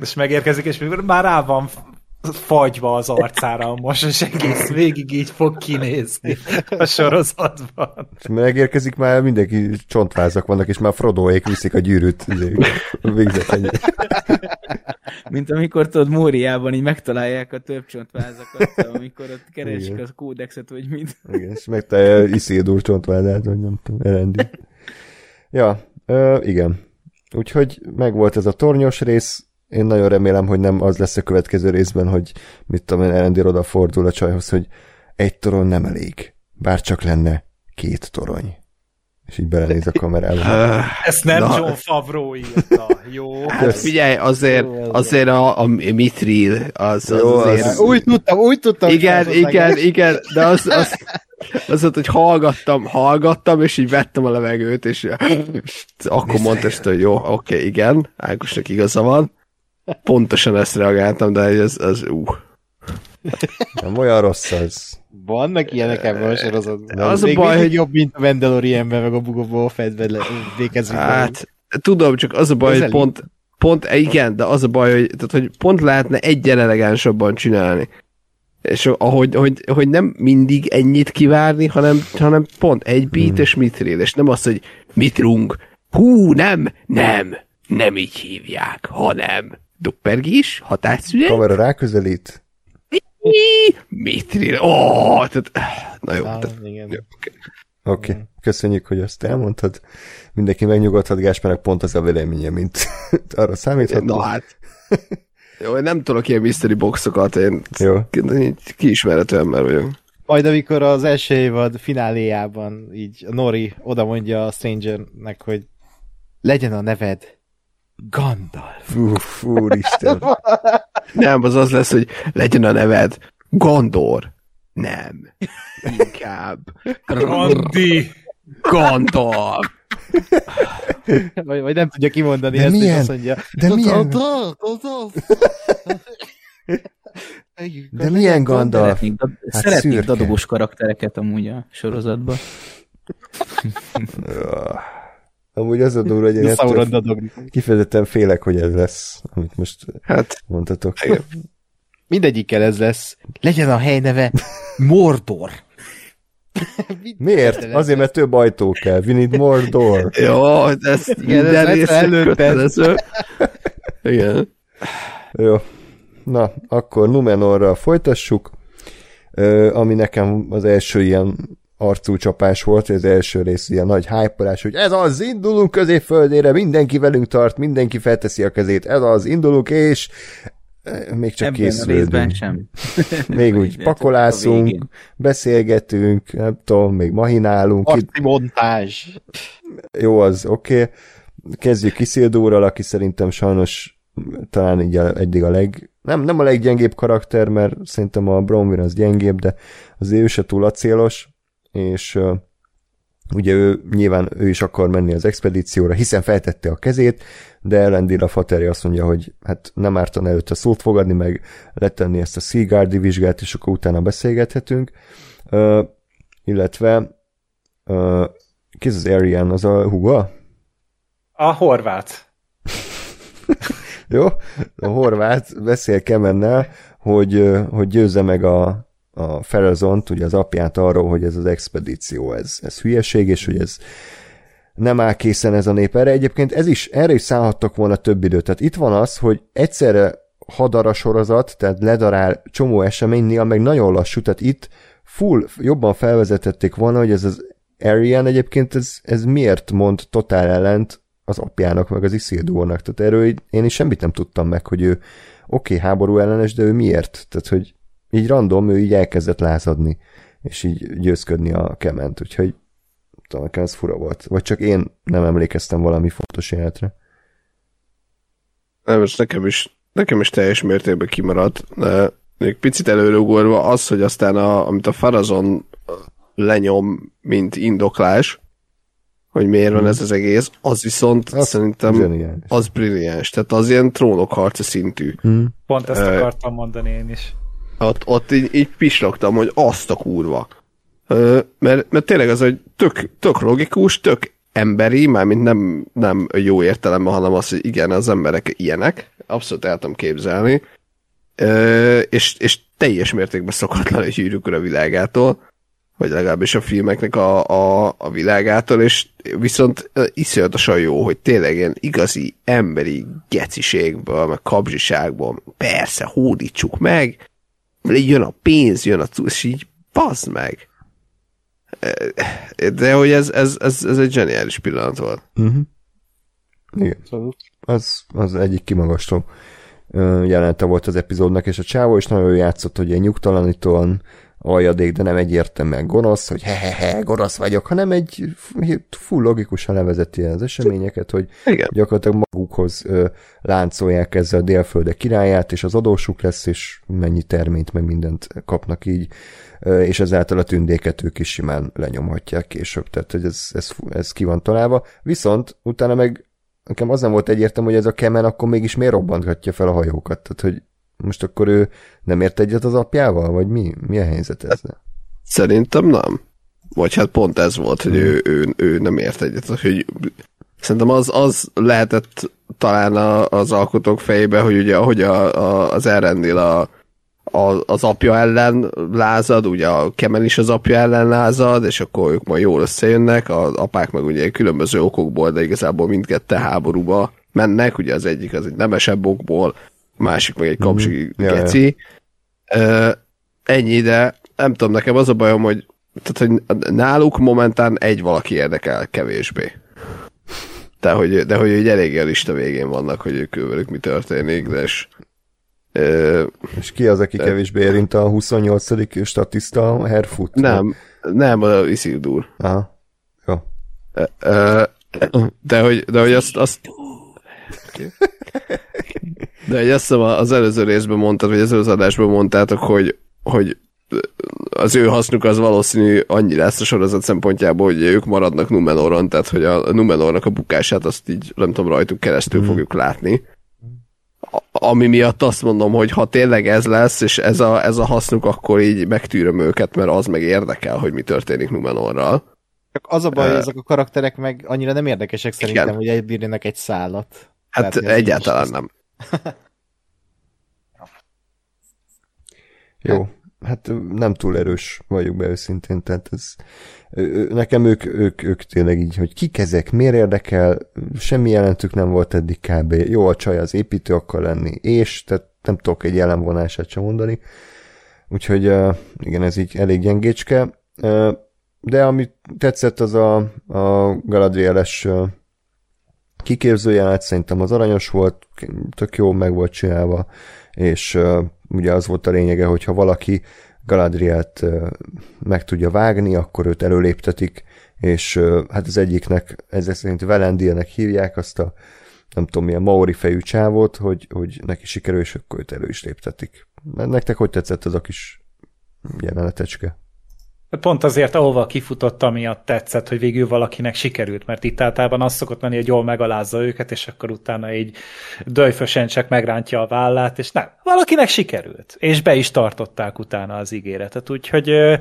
És megérkezik, és mikor már rá van fagyva az arcára a mos, és egész végig így fog kinézni a sorozatban. És megérkezik már mindenki csontvázak vannak, és már Frodoék viszik a gyűrűt. izé, Végzett ennyi. Mint amikor tudod, Móriában így megtalálják a több csontvázakat, amikor ott keresik Igen. a kódexet, vagy mit. Igen, és megtalálja Isildur csontvázát, vagy nem tudom, Erendi. Ja, ö, igen. Úgyhogy megvolt ez a tornyos rész, én nagyon remélem, hogy nem az lesz a következő részben, hogy mit tudom én, Erendir odafordul a csajhoz, hogy egy torony nem elég. Bár csak lenne két torony. És így belenéz a kamerába. Ezt nem Na. John Favreau írta, jó? hát figyelj, azért, ez azért a, a Mithril, az, az Jó, azért... az- Úgy tudtam, úgy tudtam. Igen, igen, igen, de az, az, az volt, hogy hallgattam, hallgattam, és így vettem a levegőt, és, és akkor mondta hogy jó, oké, igen, Ágosnak igaza van. Pontosan ezt reagáltam, de ez, az, ú. Nem olyan rossz az. Vannak ilyenek ebben a sorozatban. Az a baj, hogy- jobb, mint a Mandalorianben, meg a Fettben le- végezzük. Hát, tudom, csak az a baj, hogy pont, pont, igen, de az a baj, hogy, tehát, hogy pont lehetne egyen elegánsabban csinálni. És ahogy, hogy, hogy nem mindig ennyit kivárni, hanem, hanem pont egy beat és mithril, és nem az, hogy mitrung. Hú, nem, nem, nem így hívják, hanem duppergis, határszünet, Kamera ráközelít. mitril, ó, oh, tehát, na jó, tehát, jó, oké. Oké, okay. köszönjük, hogy azt elmondtad. Mindenki megnyugodhat, Gáspárnak pont az a véleménye, mint arra számíthat. Na hát. Jó, én nem tudok ilyen mystery boxokat, én Jó. ki- kiismerhető ember vagyok. Majd amikor az első évad fináléjában így Nori oda mondja a Strangernek, hogy legyen a neved Gandalf. Uff, úristen. Nem, az az lesz, hogy legyen a neved Gondor. Nem. Inkább Randi! Gandalf. Vagy, vagy nem tudja kimondani De ezt, milyen? azt mondja, De milyen? De milyen Gandalf? Szeretnék, Hát szeretnék dadogos karaktereket amúgy a sorozatban. Amúgy az a durva, hogy én ettől kifejezetten félek, hogy ez lesz, amit most Hát, mondtatok. Mindegyikkel ez lesz. Legyen a helyneve Mordor. Miért? Azért, mert több ajtó kell. We need more door. Jó, ez Igen, ez kötelező. Igen. Jó. Na, akkor Numenorral folytassuk, ö, ami nekem az első ilyen arcú csapás volt, az első rész ilyen nagy hype hogy ez az, indulunk középföldére, mindenki velünk tart, mindenki felteszi a kezét, ez az, indulunk, és ö, még csak Ebben a részben készülődünk. sem. Még úgy pakolászunk, beszélgetünk, nem tudom, még mahinálunk, Arci montázs. jó az, oké. Okay. Kezdjük Isildurral, aki szerintem sajnos talán így a, eddig a leg, nem, nem a leggyengébb karakter, mert szerintem a Bronwyn az gyengébb, de azért ő se túl acélos, és ugye ő nyilván ő is akar menni az expedícióra, hiszen feltette a kezét, de Elendil a Fateri azt mondja, hogy hát nem ártan előtte szót fogadni, meg letenni ezt a Seaguardi vizsgát, és akkor utána beszélgethetünk. Uh, illetve uh, ki az Arian? Az a Huga? A horvát. Jó? A horvát beszél Kemennel, hogy, hogy győzze meg a, a Ferrazont, ugye az apját arról, hogy ez az expedíció, ez, ez hülyeség, és hogy ez nem áll készen ez a nép erre. Egyébként ez is, erre is szállhattak volna több időt. Tehát itt van az, hogy egyszerre hadara sorozat, tehát ledarál csomó esemény, néha meg nagyon lassú, tehát itt full, jobban felvezetették volna, hogy ez az Arian egyébként ez, ez miért mond totál ellent az apjának, meg az Isildurnak. Tehát erről én is semmit nem tudtam meg, hogy ő oké, okay, háború ellenes, de ő miért? Tehát, hogy így random, ő így elkezdett lázadni, és így győzködni a kement, úgyhogy tudom, nekem ez fura volt. Vagy csak én nem emlékeztem valami fontos jelenetre. Nem, most nekem is, nekem is teljes mértékben kimaradt, de még picit előrugorva az, hogy aztán a, amit a Farazon lenyom, mint indoklás, hogy miért van ez az egész, az viszont Az szerintem zseniális. az brilliáns. Tehát az ilyen trónokharca szintű. Hm. Pont ezt akartam mondani én is. Ott, ott így, így pislogtam, hogy azt a kurva. Ö, mert, mert tényleg az, hogy tök, tök logikus, tök emberi, mármint nem, nem jó értelemben, hanem az, hogy igen, az emberek ilyenek. Abszolút el tudom képzelni. Ö, és, és teljes mértékben szokatlan egy a világától, vagy legalábbis a filmeknek a, a, a világától, és viszont iszonyatosan jó, hogy tényleg ilyen igazi emberi geciségből, meg kapzsiságból, persze, hódítsuk meg, jön a pénz, jön a cucc, és így bazd meg. De hogy ez, ez, ez, ez egy zseniális pillanat volt. Uh-huh. Igen. Az, az egyik kimagasló ö, jelenete volt az epizódnak, és a csávó is nagyon jól játszott, hogy ilyen nyugtalanítóan aljadék, de nem egyértelműen gonosz, hogy hehehe, gonosz vagyok, hanem egy full logikusan levezeti az eseményeket, hogy Igen. gyakorlatilag magukhoz ö, láncolják ezzel a délfölde királyát, és az adósuk lesz, és mennyi terményt, meg mindent kapnak így, ö, és ezáltal a tündéket ők is simán lenyomhatják később, tehát hogy ez, ez, ez ki van találva. Viszont utána meg nekem az nem volt egyértelmű, hogy ez a kemen akkor mégis miért robbanthatja fel a hajókat, tehát hogy most akkor ő nem ért egyet az apjával, vagy mi? Mi a helyzet ez? Szerintem nem. Vagy hát pont ez volt, hogy ő, ő, ő nem ért egyet. Hogy szerintem az, az lehetett talán a, az alkotók fejébe, hogy ugye ahogy a, a, az elrendnél a, a, az apja ellen lázad, ugye a Kemen is az apja ellen lázad, és akkor ők majd jól összejönnek, az apák meg ugye különböző okokból, de igazából mindkettő háborúba mennek, ugye az egyik az egy nemesebb okból, a másik meg egy kapcsi. Ja, ja. geci. Ö, ennyi, de nem tudom, nekem az a bajom, hogy, tehát, hogy náluk momentán egy valaki érdekel kevésbé. De hogy, de hogy egy eléggé a lista végén vannak, hogy ők velük mi történik, de és, ö, És ki az, aki kevésbé érint a 28. statiszta, Herfut? nem, nem a Isildur. Aha. Jó. Ö, de hogy, de hogy azt, azt de hogy azt hiszem az előző részben mondtad, vagy az előző adásban mondtátok, hogy, hogy az ő hasznuk az valószínű annyi lesz a sorozat szempontjából, hogy ők maradnak Numenoron, tehát hogy a Numenornak a bukását azt így nem tudom, rajtuk keresztül mm. fogjuk látni. A- Ami miatt azt mondom, hogy ha tényleg ez lesz, és ez a, ez a hasznuk, akkor így megtűröm őket, mert az meg érdekel, hogy mi történik Numenorral. Csak az a baj, hogy ezek a karakterek meg annyira nem érdekesek szerintem, Igen. hogy elbírjanak egy szállat. Hát Tehát, egyáltalán nem. Jó. Hát nem túl erős vagyok be őszintén, tehát ez, nekem ők, ők, ők tényleg így, hogy kik ezek, miért érdekel, semmi jelentük nem volt eddig kb. Jó, a csaj az építő akar lenni, és, tehát nem tudok egy jelenvonását sem mondani. Úgyhogy igen, ez így elég gyengécske. De ami tetszett, az a, a Galadrieles uh, kiképző jelenet, szerintem az aranyos volt, tök jó meg volt csinálva, és uh, ugye az volt a lényege, hogy ha valaki Galadrielt uh, meg tudja vágni, akkor őt előléptetik, és uh, hát az egyiknek, ezek szerint Velendilnek hívják azt a nem tudom milyen maori fejű csávót, hogy, hogy neki sikerül, és akkor őt elő is léptetik. Nektek hogy tetszett ez a kis jelenetecske? Pont azért, ahova kifutott, amiatt tetszett, hogy végül valakinek sikerült, mert itt általában az szokott lenni, hogy jól megalázza őket, és akkor utána így döjfösen csak megrántja a vállát, és nem, valakinek sikerült, és be is tartották utána az ígéretet, úgyhogy uh,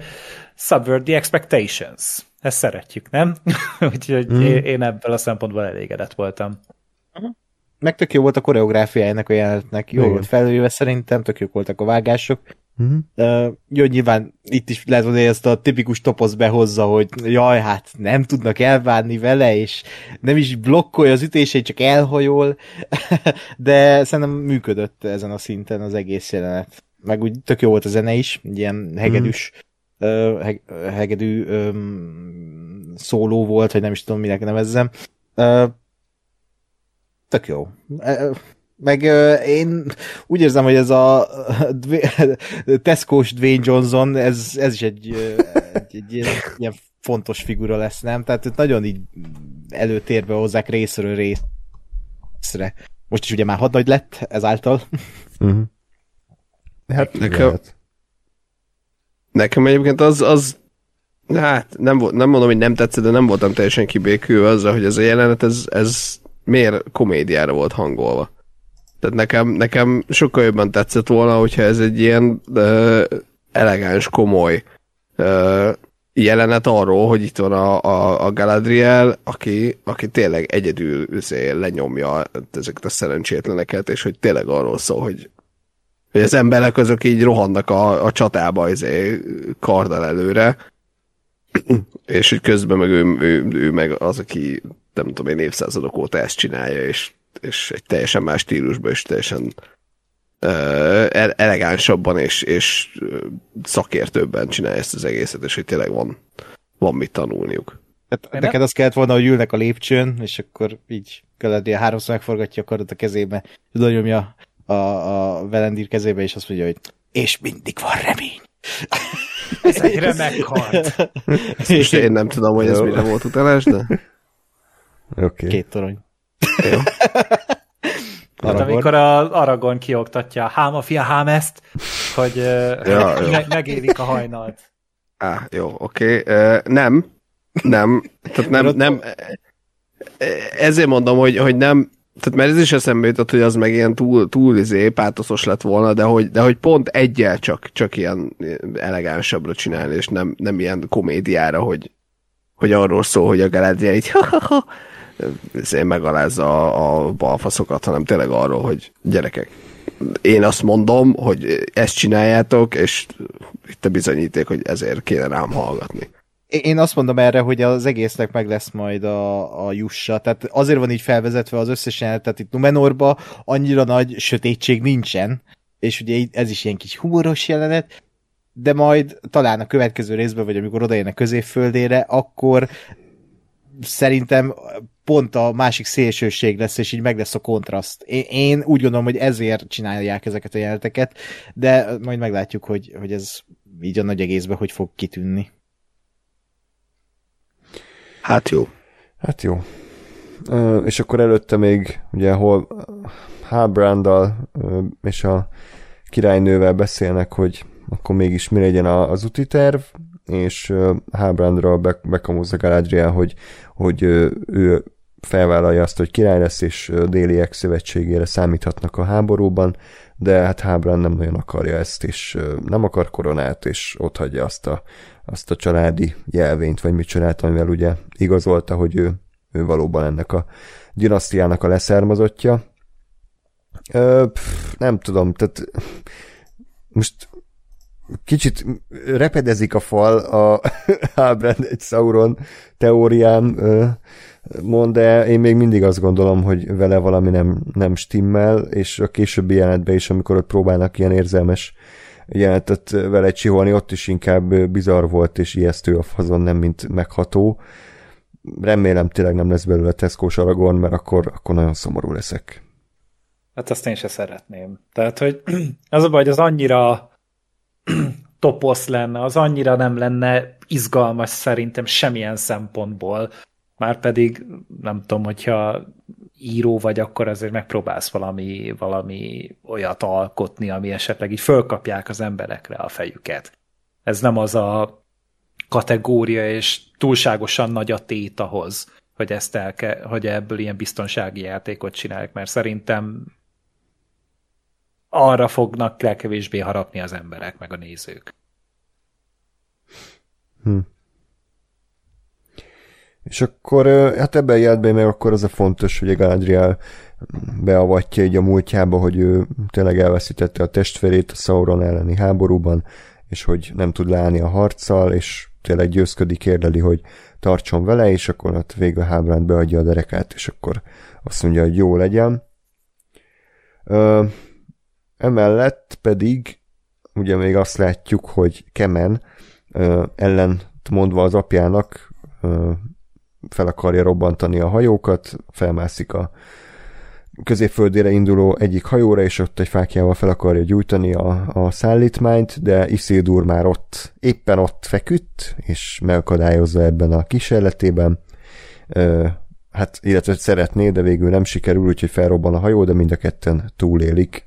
subvert the expectations. Ezt szeretjük, nem? úgyhogy mm. én ebből a szempontból elégedett voltam. Meg tök jó volt a koreográfia ennek a jelenetnek. Jó Igen. volt felvéve szerintem, tök jók voltak a vágások. Uh-huh. Uh, jó, nyilván itt is lehet mondani, hogy ezt a tipikus toposz behozza, hogy jaj, hát nem tudnak elvárni vele, és nem is blokkolja az ütéseit, csak elhajol, de szerintem működött ezen a szinten az egész jelenet. Meg úgy tök jó volt a zene is, ilyen hegedűs, uh, heg, hegedű um, szóló volt, hogy nem is tudom, minek nevezzem. Uh, tök jó. Uh, meg uh, én úgy érzem, hogy ez a Tesco-s Dwayne Johnson, ez, ez is egy, egy, egy ilyen, ilyen fontos figura lesz, nem? Tehát őt nagyon így előtérbe hozzák részről részre. Most is ugye már hadnagy lett ezáltal. Uh-huh. Hát Nekem- lehet. Nekem egyébként az, az hát nem, volt, nem mondom, hogy nem tetszett, de nem voltam teljesen kibékülve azzal, hogy ez a jelenet, ez, ez miért komédiára volt hangolva. Tehát nekem, nekem sokkal jobban tetszett volna, hogyha ez egy ilyen uh, elegáns, komoly uh, jelenet arról, hogy itt van a, a, a Galadriel, aki, aki tényleg egyedül üzé, lenyomja ezeket a szerencsétleneket, és hogy tényleg arról szól, hogy hogy az emberek azok így rohannak a, a csatába izé, karddal előre, és hogy közben meg ő, ő, ő, meg az, aki nem tudom én évszázadok óta ezt csinálja, és, és egy teljesen más stílusban, és teljesen uh, elegánsabban és, és szakértőbben csinálja ezt az egészet, és hogy tényleg van, van mit tanulniuk. Hát neked az kellett volna, hogy ülnek a lépcsőn, és akkor így Galadriel háromszor megforgatja a kardot a kezébe, nyomja a, a Velendír kezébe, és azt mondja, hogy és mindig van remény. Ez egy remek kard. Most én nem tudom, hogy ez mire volt utalás, de. Okay. Két torony. Jó. Hát amikor a Aragon kioktatja háma fia hám ezt, hogy Ja, me- megélik a hajnalt. Á, jó, oké. Okay. Nem, nem, tehát nem, nem, ezért mondom, hogy, hogy nem, tehát mert ez is eszembe jutott, hogy az meg ilyen túl, túl izé, pátoszos lett volna, de hogy, de hogy pont egyel csak, csak ilyen elegánsabbra csinálni, és nem, nem ilyen komédiára, hogy, hogy arról szól, hogy a Galadriel így megalázza a, a balfaszokat, hanem tényleg arról, hogy gyerekek, én azt mondom, hogy ezt csináljátok, és itt a bizonyíték, hogy ezért kéne rám hallgatni. Én azt mondom erre, hogy az egésznek meg lesz majd a, a jussa. Tehát azért van így felvezetve az összes tehát itt Numenorba annyira nagy sötétség nincsen, és ugye ez is ilyen kis humoros jelenet, de majd talán a következő részben, vagy amikor odaérnek középföldére, akkor szerintem pont a másik szélsőség lesz, és így meg lesz a kontraszt. Én, én úgy gondolom, hogy ezért csinálják ezeket a jeleneteket, de majd meglátjuk, hogy, hogy ez így a nagy egészben hogy fog kitűnni. Hát jó. Hát jó. És akkor előtte még ugye hol Halbranddal és a királynővel beszélnek, hogy akkor mégis mi legyen a- az úti terv, és ö, Halbrandra be, bekamúzza Galadriel, hogy, hogy ő felvállalja azt, hogy király lesz, és déliek szövetségére számíthatnak a háborúban, de hát Halbrand nem nagyon akarja ezt, és nem akar koronát, és ott hagyja azt a, azt a családi jelvényt, vagy mit csinált, amivel ugye igazolta, hogy ő, ő valóban ennek a dinasztiának a leszármazottja. Ö, pff, nem tudom, tehát most kicsit repedezik a fal a Halbrand egy Sauron teóriám ö, mond, de én még mindig azt gondolom, hogy vele valami nem, nem stimmel, és a későbbi jelenetben is, amikor ott próbálnak ilyen érzelmes jelenetet vele csiholni, ott is inkább bizarr volt és ijesztő a fazon, nem mint megható. Remélem tényleg nem lesz belőle Tesco Aragorn, mert akkor, akkor nagyon szomorú leszek. Hát azt én se szeretném. Tehát, hogy az a baj, hogy az annyira toposz lenne, az annyira nem lenne izgalmas szerintem semmilyen szempontból. Már pedig nem tudom, hogyha író vagy, akkor azért megpróbálsz valami, valami olyat alkotni, ami esetleg így fölkapják az emberekre a fejüket. Ez nem az a kategória, és túlságosan nagy a tét ahhoz, hogy, ezt el ke, hogy ebből ilyen biztonsági játékot csinálják, mert szerintem arra fognak legkevésbé harapni az emberek, meg a nézők. Hm. És akkor, hát ebben a jelentben meg akkor az a fontos, hogy a Galadriel beavatja így a múltjába, hogy ő tényleg elveszítette a testvérét a Sauron elleni háborúban, és hogy nem tud leállni a harccal, és tényleg győzködik, érdeli, hogy tartson vele, és akkor ott végül Hábránt beadja a derekát, és akkor azt mondja, hogy jó legyen. Emellett pedig ugye még azt látjuk, hogy Kemen ö, ellen mondva az apjának ö, fel akarja robbantani a hajókat, felmászik a középföldére induló egyik hajóra, és ott egy fákjával fel akarja gyújtani a, a szállítmányt, de Isildur már ott, éppen ott feküdt, és megakadályozza ebben a kísérletében. Ö, hát, illetve szeretné, de végül nem sikerül, úgyhogy felrobban a hajó, de mind a ketten túlélik,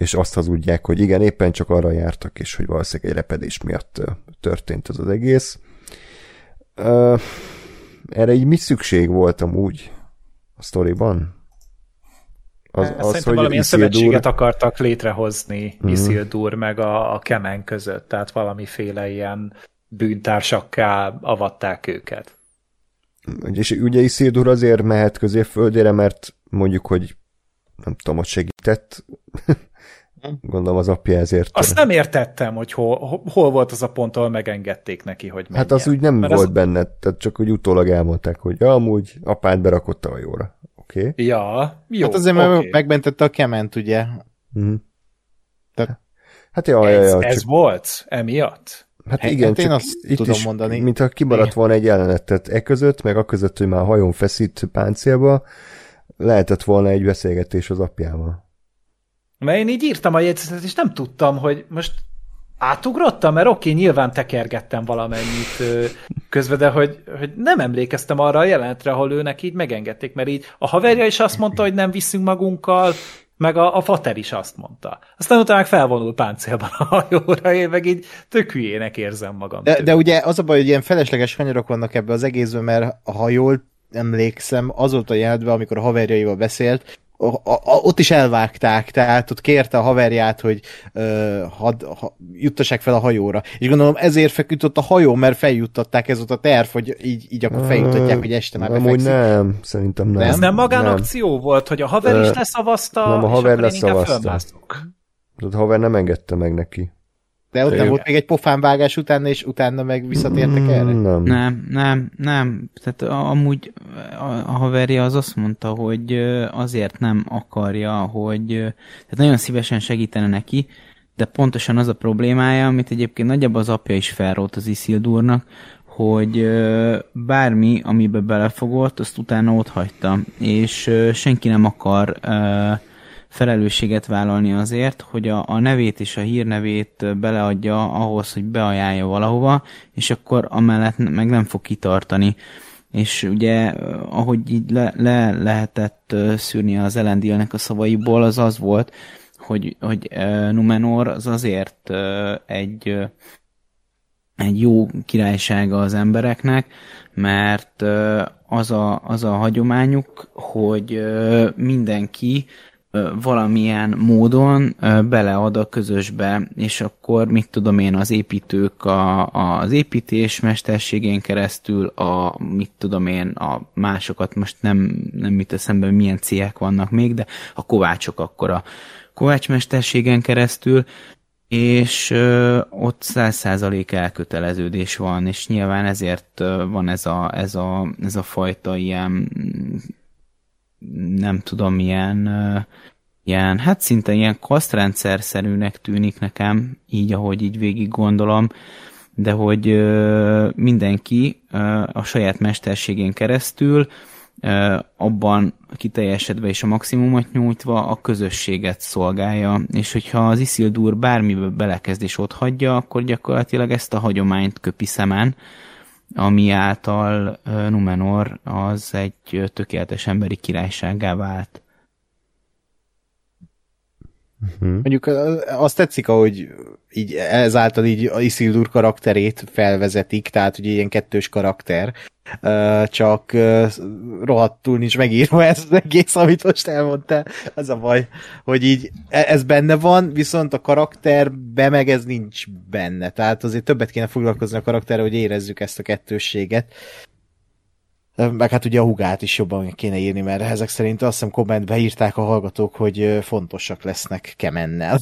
és azt hazudják, hogy igen, éppen csak arra jártak, és hogy valószínűleg egy repedés miatt történt ez az egész. Erre így mi szükség volt amúgy a sztoriban? Az, az, hogy valamilyen Isildur... szövetséget akartak létrehozni mm. Isildur meg a, a Kemen között, tehát valamiféle ilyen bűntársakká avatták őket. És ugye Isildur azért mehet középföldére, mert mondjuk, hogy nem tudom, hogy segített. Gondolom az apja ezért. Azt nem értettem, hogy hol, hol volt az a pont, ahol megengedték neki, hogy menjen. Hát az úgy nem Mert volt az... benne, tehát csak úgy utólag elmondták, hogy ja, amúgy apád berakott a hajóra. Oké. Okay. Ja, jó. Hát azért okay. megmentette a kement, ugye? Mm. Tehát... Hát ja, ez, ja, ja, ez csak... volt emiatt? Hát igen, hát én azt itt tudom is, mondani. Mintha kimaradt volna egy jelenet, tehát e között, meg a között, hogy már hajón feszít páncélba, lehetett volna egy beszélgetés az apjával. Mert én így írtam a jegyzetet, és nem tudtam, hogy most átugrottam, mert oké, nyilván tekergettem valamennyit közben, de hogy, hogy nem emlékeztem arra a jelenetre, ahol őnek így megengedték, mert így a haverja is azt mondta, hogy nem viszünk magunkkal, meg a, a fater is azt mondta. Aztán utána meg felvonul páncélban a hajóra, én meg így tök hülyének érzem magam. De, de ugye az a baj, hogy ilyen felesleges kanyarok vannak ebbe az egészben, mert ha jól emlékszem, az volt a jelentben, amikor a haverjaival beszélt, a, a, ott is elvágták, tehát ott kérte a haverját, hogy uh, had, ha, juttassák fel a hajóra. És gondolom ezért feküdt ott a hajó, mert feljuttatták, ez ott a terv, hogy így, így akkor feljuttatják, hogy este már Amúgy nem, szerintem nem. Ez nem magánakció nem. volt, hogy a haver is leszavazta, nem, a haver leszavazta. A haver nem engedte meg neki. De ott nem volt még egy pofánvágás utána, és utána meg visszatértek erre? Nem. Nem, nem, nem. Tehát amúgy a, a haverja az azt mondta, hogy azért nem akarja, hogy tehát nagyon szívesen segítene neki, de pontosan az a problémája, amit egyébként nagyjából az apja is felrólt az Isildurnak, hogy bármi, amiben belefogott, azt utána ott hagyta, és senki nem akar felelősséget vállalni azért, hogy a, a nevét és a hírnevét beleadja ahhoz, hogy beajánlja valahova, és akkor amellett meg nem fog kitartani. És ugye, ahogy így le, le lehetett szűrni az Elendilnek a szavaiból, az az volt, hogy, hogy Numenor az azért egy, egy jó királysága az embereknek, mert az a, az a hagyományuk, hogy mindenki valamilyen módon belead a közösbe, és akkor mit tudom én, az építők a, az építés mesterségén keresztül, a mit tudom én, a másokat most nem, nem mit eszembe, milyen cégek vannak még, de a kovácsok akkor a kovácsmesterségen keresztül, és ott száz százalék elköteleződés van, és nyilván ezért van ez a, ez, a, ez a fajta ilyen nem tudom, milyen, ilyen, hát szinte ilyen kasztrendszer szerűnek tűnik nekem, így ahogy így végig gondolom, de hogy mindenki a saját mesterségén keresztül abban kiteljesedve és a maximumot nyújtva a közösséget szolgálja, és hogyha az Isildur bármibe belekezd és ott hagyja, akkor gyakorlatilag ezt a hagyományt köpi szemen, ami által Numenor az egy tökéletes emberi királyságá vált. Uh-huh. Mondjuk azt tetszik, ahogy így ezáltal így a Isildur karakterét felvezetik, tehát hogy ilyen kettős karakter, csak rohadtul nincs megírva ez az egész, amit most elmondtál. Az a baj, hogy így e, ez benne van, viszont a karakterbe meg ez nincs benne. Tehát azért többet kéne foglalkozni a karakterre, hogy érezzük ezt a kettősséget. Meg hát ugye a hugát is jobban kéne írni, mert ezek szerint azt hiszem kommentbe írták a hallgatók, hogy fontosak lesznek Kemennel.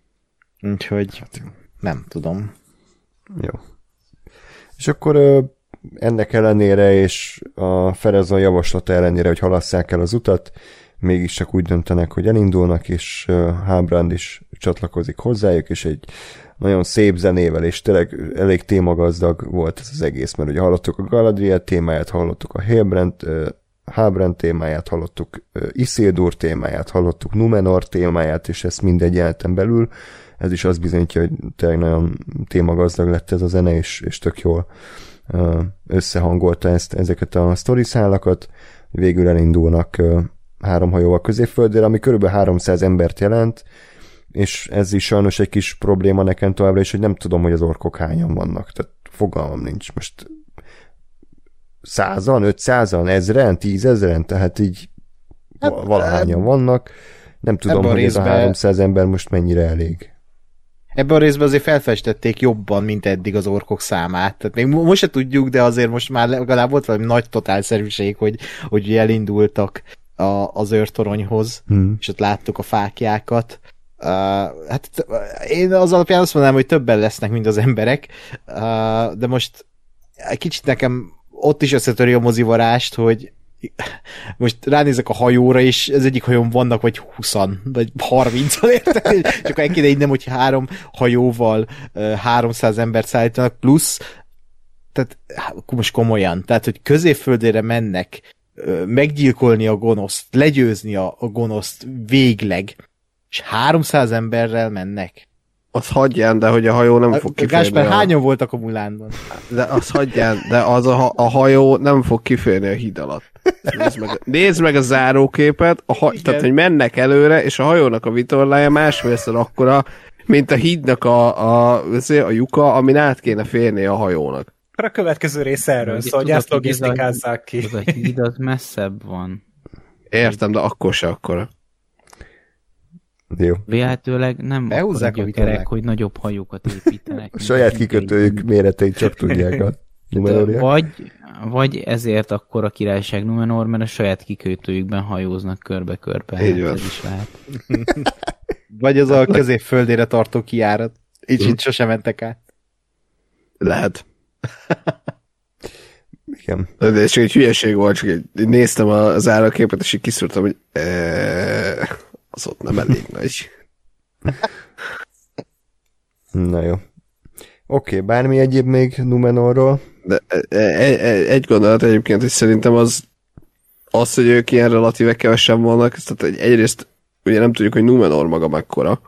Úgyhogy hát, nem tudom. Jó. És akkor ennek ellenére és a Ferezon javaslata ellenére, hogy halasszák el az utat, mégiscsak úgy döntenek, hogy elindulnak, és Hábrand is csatlakozik hozzájuk, és egy nagyon szép zenével, és tényleg elég témagazdag volt ez az egész, mert ugye hallottuk a Galadriel témáját, hallottuk a Hilbrand Hábrend témáját hallottuk, Isildur témáját hallottuk, Numenor témáját, és ezt mindegy jeleneten belül. Ez is azt bizonyítja, hogy tényleg nagyon témagazdag lett ez a zene, és, és tök jól összehangolta ezt, ezeket a sztori szálakat. Végül elindulnak három hajóval középföldre, ami körülbelül 300 embert jelent, és ez is sajnos egy kis probléma nekem továbbra is, hogy nem tudom, hogy az orkok hányan vannak. Tehát fogalmam nincs. Most százan, ötszázan, ezren, tízezren, tehát így hát, valahányan vannak. Nem tudom, hogy részben... ez a 300 ember most mennyire elég. Ebben a részben azért felfestették jobban, mint eddig az orkok számát. Tehát még most se tudjuk, de azért most már legalább volt valami nagy totálszerűség, hogy, hogy elindultak a, az őrtoronyhoz, hmm. és ott láttuk a fákjákat. Uh, hát én az alapján azt mondanám, hogy többen lesznek, mint az emberek, uh, de most kicsit nekem ott is összetöri a mozivarást, hogy most ránézek a hajóra, és az egyik hajón vannak vagy 20 vagy 30 érted? Akkor egy így nem, hogy három hajóval 300 embert szállítanak, plusz tehát most komolyan, tehát, hogy középföldére mennek, meggyilkolni a gonoszt, legyőzni a gonoszt végleg, és 300 emberrel mennek. Az hagyján, de hogy a hajó nem a, fog kiférni. Gásper, a... hányan voltak a Mulánban? De az hagyján, de az a, a hajó nem fog kiférni a híd alatt. Nézd meg, nézd meg a záróképet, a ha, tehát hogy mennek előre, és a hajónak a vitorlája másfélszer akkora, mint a hídnak a, a, a lyuka, amin át kéne férni a hajónak. A következő rész erről szól, hogy ezt logisztikázzák ki. Az a híd az messzebb van. Értem, de akkor se akkora. Jó. Véletőleg nem Behúzzák a gyökerek, hogy nagyobb hajókat építenek. A saját kikötőjük méreteit csak tudják a Vagy, vagy ezért akkor a királyság Numenor, mert a saját kikötőjükben hajóznak körbe-körbe. Így hát Ez is lehet. vagy az a középföldére tartó kiárat. Így, így sosem mentek át. Lehet. Igen. De csak egy hülyeség volt, csak egy, néztem az áraképet, és így kiszúrtam, hogy e, az ott nem elég nagy. Na jó. Oké, okay, bármi egyéb még Numenorról? De e, e, e, egy gondolat egyébként, hogy szerintem az, az, hogy ők ilyen relatíve kevesen vannak, tehát egyrészt ugye nem tudjuk, hogy Numenor maga mekkora,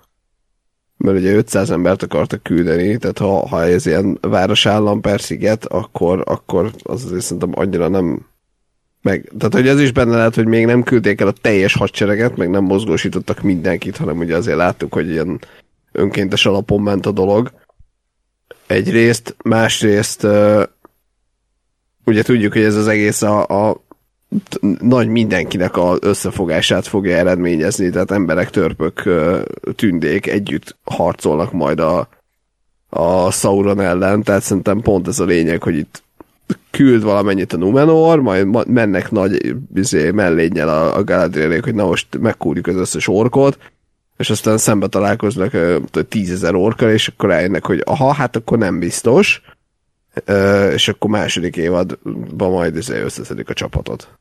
mert ugye 500 embert akartak küldeni, tehát ha, ha ez ilyen városállam per sziget, akkor, akkor az azért szerintem annyira nem meg, tehát hogy ez is benne lehet, hogy még nem küldték el a teljes hadsereget, meg nem mozgósítottak mindenkit, hanem ugye azért láttuk, hogy ilyen önkéntes alapon ment a dolog. Egyrészt, másrészt ugye tudjuk, hogy ez az egész a, a nagy mindenkinek az összefogását fogja eredményezni, tehát emberek, törpök, tündék együtt harcolnak majd a, a Sauron ellen, tehát szerintem pont ez a lényeg, hogy itt küld valamennyit a Numenor, majd mennek nagy izé, mellénnyel a, a Galadrielék, hogy na most megkúrjuk az összes orkot, és aztán szembe találkoznak tízezer orkkal, és akkor rájönnek, hogy aha, hát akkor nem biztos, és akkor második évadban majd izé összeszedik a csapatot.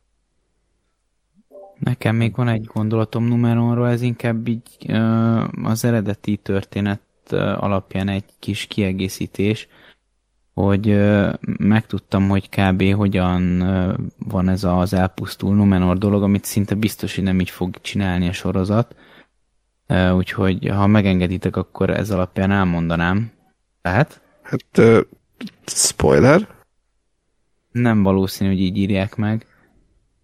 Nekem még van egy gondolatom Numenonról, ez inkább így az eredeti történet alapján egy kis kiegészítés, hogy megtudtam, hogy kb. hogyan van ez az elpusztul Numenor dolog, amit szinte biztos, hogy nem így fog csinálni a sorozat. Úgyhogy ha megengeditek, akkor ez alapján elmondanám. Tehát? Hát, uh, spoiler? Nem valószínű, hogy így írják meg.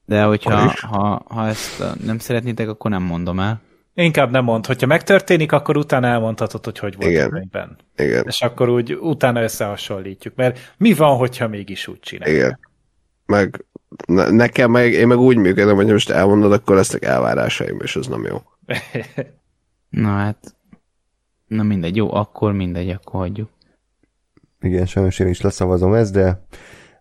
De hogyha ha, ha ezt nem szeretnétek, akkor nem mondom el. Inkább nem mond. Hogyha megtörténik, akkor utána elmondhatod, hogy hogy volt Igen. a könyvben. Igen. És akkor úgy utána összehasonlítjuk. Mert mi van, hogyha mégis úgy csinálják? Igen. Meg ne, nekem meg, én meg úgy működöm, hogy most elmondod, akkor lesznek elvárásaim, és ez nem jó. Na hát, na mindegy, jó, akkor mindegy, akkor hagyjuk. Igen, sajnos én is leszavazom ezt, de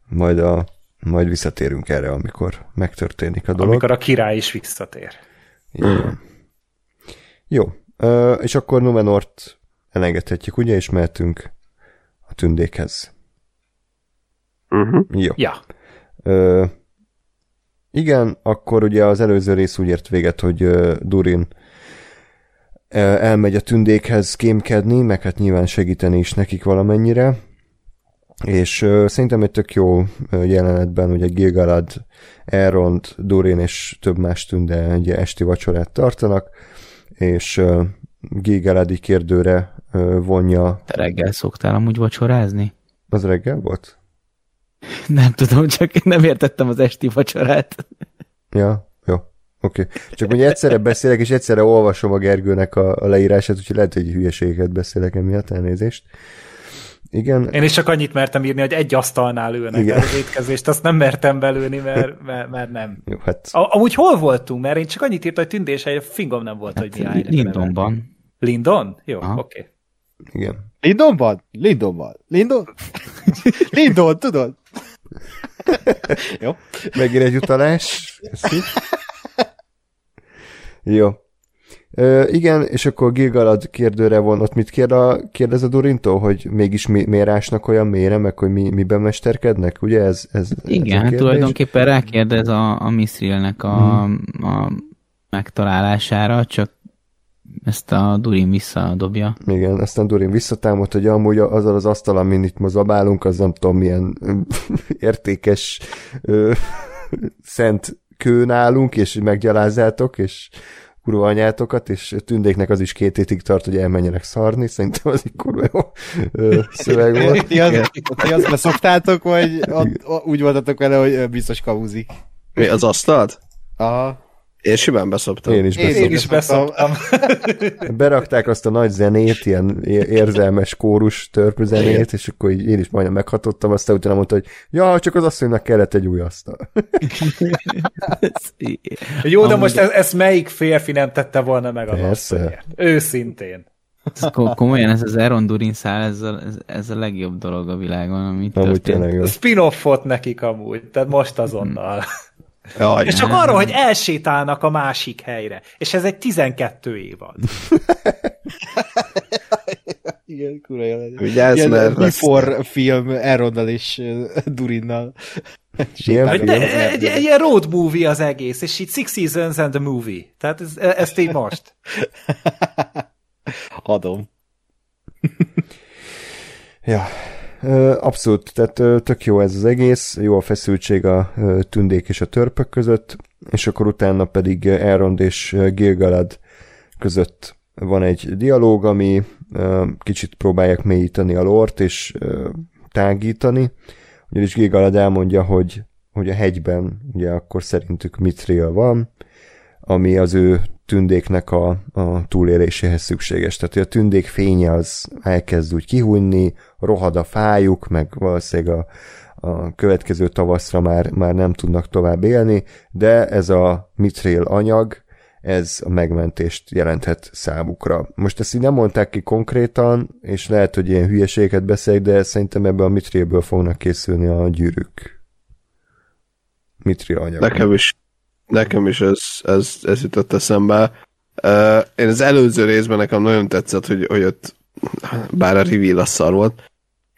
majd, a, majd visszatérünk erre, amikor megtörténik a dolog. Amikor a király is visszatér. Igen. Jó, Ö, és akkor Numenort elengedhetjük, ugye, és mehetünk a tündékhez. Uh-huh. Jó. Ja. Ö, igen, akkor ugye az előző rész úgy ért véget, hogy uh, Durin elmegy a tündékhez kémkedni, meg hát nyilván segíteni is nekik valamennyire, és uh, szerintem egy tök jó jelenetben, ugye Gilgalad, Elrond, Durin és több más tünde egy esti vacsorát tartanak, és Gilgaladi kérdőre vonja... Te reggel szoktál amúgy vacsorázni? Az reggel volt? Nem tudom, csak nem értettem az esti vacsorát. Ja, jó. Oké. Okay. Csak hogy egyszerre beszélek, és egyszerre olvasom a Gergőnek a, a leírását, úgyhogy lehet, hogy hülyeségeket beszélek emiatt, elnézést. Igen. Én is csak annyit mertem írni, hogy egy asztalnál ülnek Igen. az étkezést, azt nem mertem belőni, mert, mert, mert nem. Jó, hát... A, amúgy hol voltunk? Mert én csak annyit írtam, hogy tündés, egy fingom nem volt, hát, hogy mi Lindonban. Lindon? Jó, oké. Okay. Igen. Lindonban? Lindonban. Lindon? Lindon, tudod? Jó. Megint egy utalás. Jó. Ö, igen, és akkor Gilgalad kérdőre von, ott mit kérd a, kérdez a Durintól, hogy mégis mi, miért ásnak olyan mélyre, meg hogy mi, miben mesterkednek, ugye ez, ez Igen, ez hát tulajdonképpen rákérdez a, a Misrilnek a, hmm. a megtalálására, csak ezt a Durin visszadobja. Igen, aztán Durin visszatámad, hogy amúgy azzal az asztal, amin itt ma zabálunk, az nem tudom milyen értékes ö, szent kő nálunk, és meggyalázzátok, és kurva anyátokat, és tündéknek az is két hétig tart, hogy elmenjenek szarni, szerintem az egy kurva jó szöveg volt. ti, az, ti azt beszoktátok, vagy ott, úgy voltatok vele, hogy biztos kamuzik? Mi, az asztalt? Aha. Én simán beszoptam. Én is beszoptam. Én is beszoptam. Berakták azt a nagy zenét, ilyen érzelmes kórus törpű zenét, és akkor így én is majdnem meghatottam, aztán utána mondta, hogy ja, csak az asszonynak kellett egy új asztal. Jó, de most ez, ezt melyik férfi nem tette volna meg az Persze. Őszintén. Ez komolyan ez az Aaron Durin szál, ez a, ez, a legjobb dolog a világon, amit amúgy történt. Spin-offot nekik amúgy, tehát most azonnal. Jaj, és csak arra, hogy elsétálnak a másik helyre. És ez egy 12 évad. Igen, kura jelenet. Vigyázz, mert Before lesz... film Eronnal és Durinnal. Ilyen, egy, egy, egy, ilyen road movie az egész, és így Six Seasons and the Movie. Tehát ez, ezt így most. Adom. ja, Abszolút, tehát tök jó ez az egész, jó a feszültség a tündék és a törpök között, és akkor utána pedig Elrond és Gilgalad között van egy dialóg, ami kicsit próbálják mélyíteni a lort és tágítani, ugyanis Gilgalad elmondja, hogy, hogy a hegyben ugye akkor szerintük Mithril van, ami az ő tündéknek a, a túléléséhez szükséges. Tehát, hogy a tündék fénye az elkezd úgy kihújni, rohad a fájuk, meg valószínűleg a, a következő tavaszra már, már nem tudnak tovább élni, de ez a mitril anyag, ez a megmentést jelenthet számukra. Most ezt így nem mondták ki konkrétan, és lehet, hogy ilyen hülyeséget beszélek, de szerintem ebben a mitrilből fognak készülni a gyűrűk. Mitril anyag. Nekem is nekem is ez, ez, ez jutott eszembe. Uh, én az előző részben nekem nagyon tetszett, hogy, hogy ott bár a reveal az szar volt,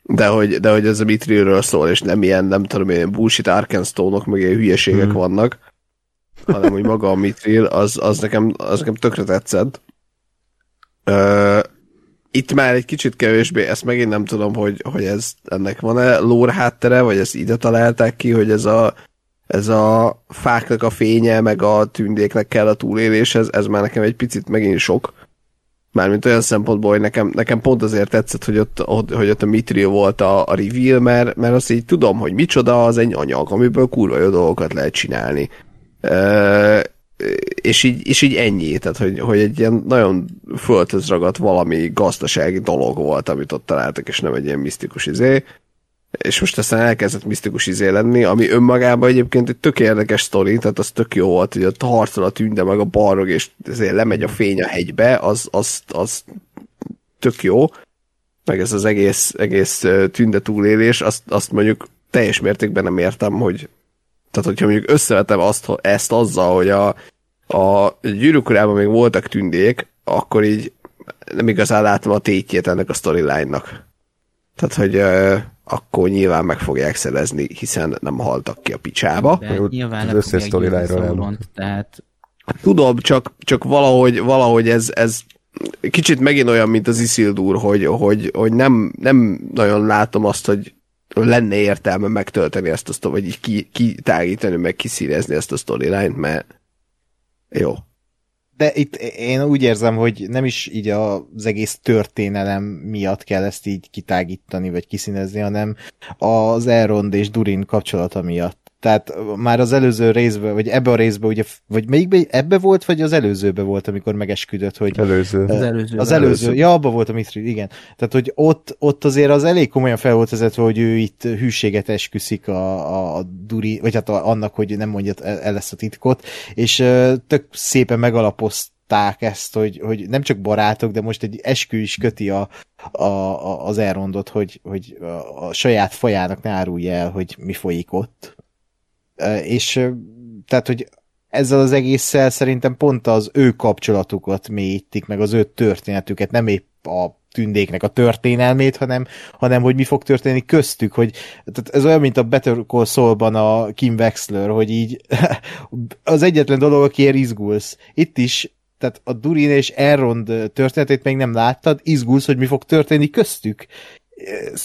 de hogy, de hogy ez a Mitrilről szól, és nem ilyen, nem tudom, ilyen bullshit Arkenstone-ok, meg ilyen hülyeségek hmm. vannak, hanem hogy maga a Mitril, az, az, nekem, az nekem tökre tetszett. Uh, itt már egy kicsit kevésbé, ezt megint nem tudom, hogy, hogy ez ennek van-e lore háttere, vagy ezt ide találták ki, hogy ez a ez a fáknak a fénye, meg a tündéknek kell a túléléshez, ez már nekem egy picit megint sok. Mármint olyan szempontból, hogy nekem, nekem pont azért tetszett, hogy ott, hogy ott a Mithril volt a, a reveal, mert, mert azt így tudom, hogy micsoda az egy anyag, amiből kurva jó dolgokat lehet csinálni. E, és így, és így ennyi, tehát hogy, hogy egy ilyen nagyon földhöz ragadt valami gazdasági dolog volt, amit ott találtak, és nem egy ilyen misztikus izé és most aztán elkezdett misztikus izé lenni, ami önmagában egyébként egy tök érdekes sztori, tehát az tök jó volt, hogy ott harcol a tünde meg a barog, és ezért lemegy a fény a hegybe, az, az, az tök jó, meg ez az egész, egész tünde túlélés, azt, azt mondjuk teljes mértékben nem értem, hogy tehát hogyha mondjuk összevetem azt, ezt azzal, hogy a, a gyűrűkorában még voltak tündék, akkor így nem igazán látom a tétjét ennek a storyline-nak. Tehát, hogy akkor nyilván meg fogják szerezni, hiszen nem haltak ki a picsába. De Jó, nyilván az összes sztorilájról tehát... Tudom, csak, csak valahogy, valahogy ez, ez kicsit megint olyan, mint az Isildur, hogy, hogy, hogy nem, nem nagyon látom azt, hogy lenne értelme megtölteni ezt a sztorit, vagy így ki, kitágítani, meg kiszínezni ezt a storyline, mert jó. De itt én úgy érzem, hogy nem is így az egész történelem miatt kell ezt így kitágítani, vagy kiszínezni, hanem az Elrond és Durin kapcsolata miatt. Tehát már az előző részben, vagy ebbe a részbe, ugye, vagy melyikbe, ebbe volt, vagy az előzőbe volt, amikor megesküdött, hogy... Előző. Az előző. Az előző. Ja, abba volt a Mithril, igen. Tehát, hogy ott, ott azért az elég komolyan fel volt vezetve, hogy ő itt hűséget esküszik a, a, a Duri, vagy hát a, annak, hogy nem mondja el ezt a titkot, és tök szépen megalapozták ezt, hogy, hogy nem csak barátok, de most egy eskü is köti a, a, a, az elrondot, hogy, hogy a, a saját fajának ne árulja el, hogy mi folyik ott és tehát, hogy ezzel az egésszel szerintem pont az ő kapcsolatukat mélyítik, meg az ő történetüket, nem épp a tündéknek a történelmét, hanem, hanem hogy mi fog történni köztük, hogy tehát ez olyan, mint a Better Call Saul-ban a Kim Wexler, hogy így az egyetlen dolog, akiért izgulsz. Itt is tehát a Durin és Elrond történetét még nem láttad, izgulsz, hogy mi fog történni köztük.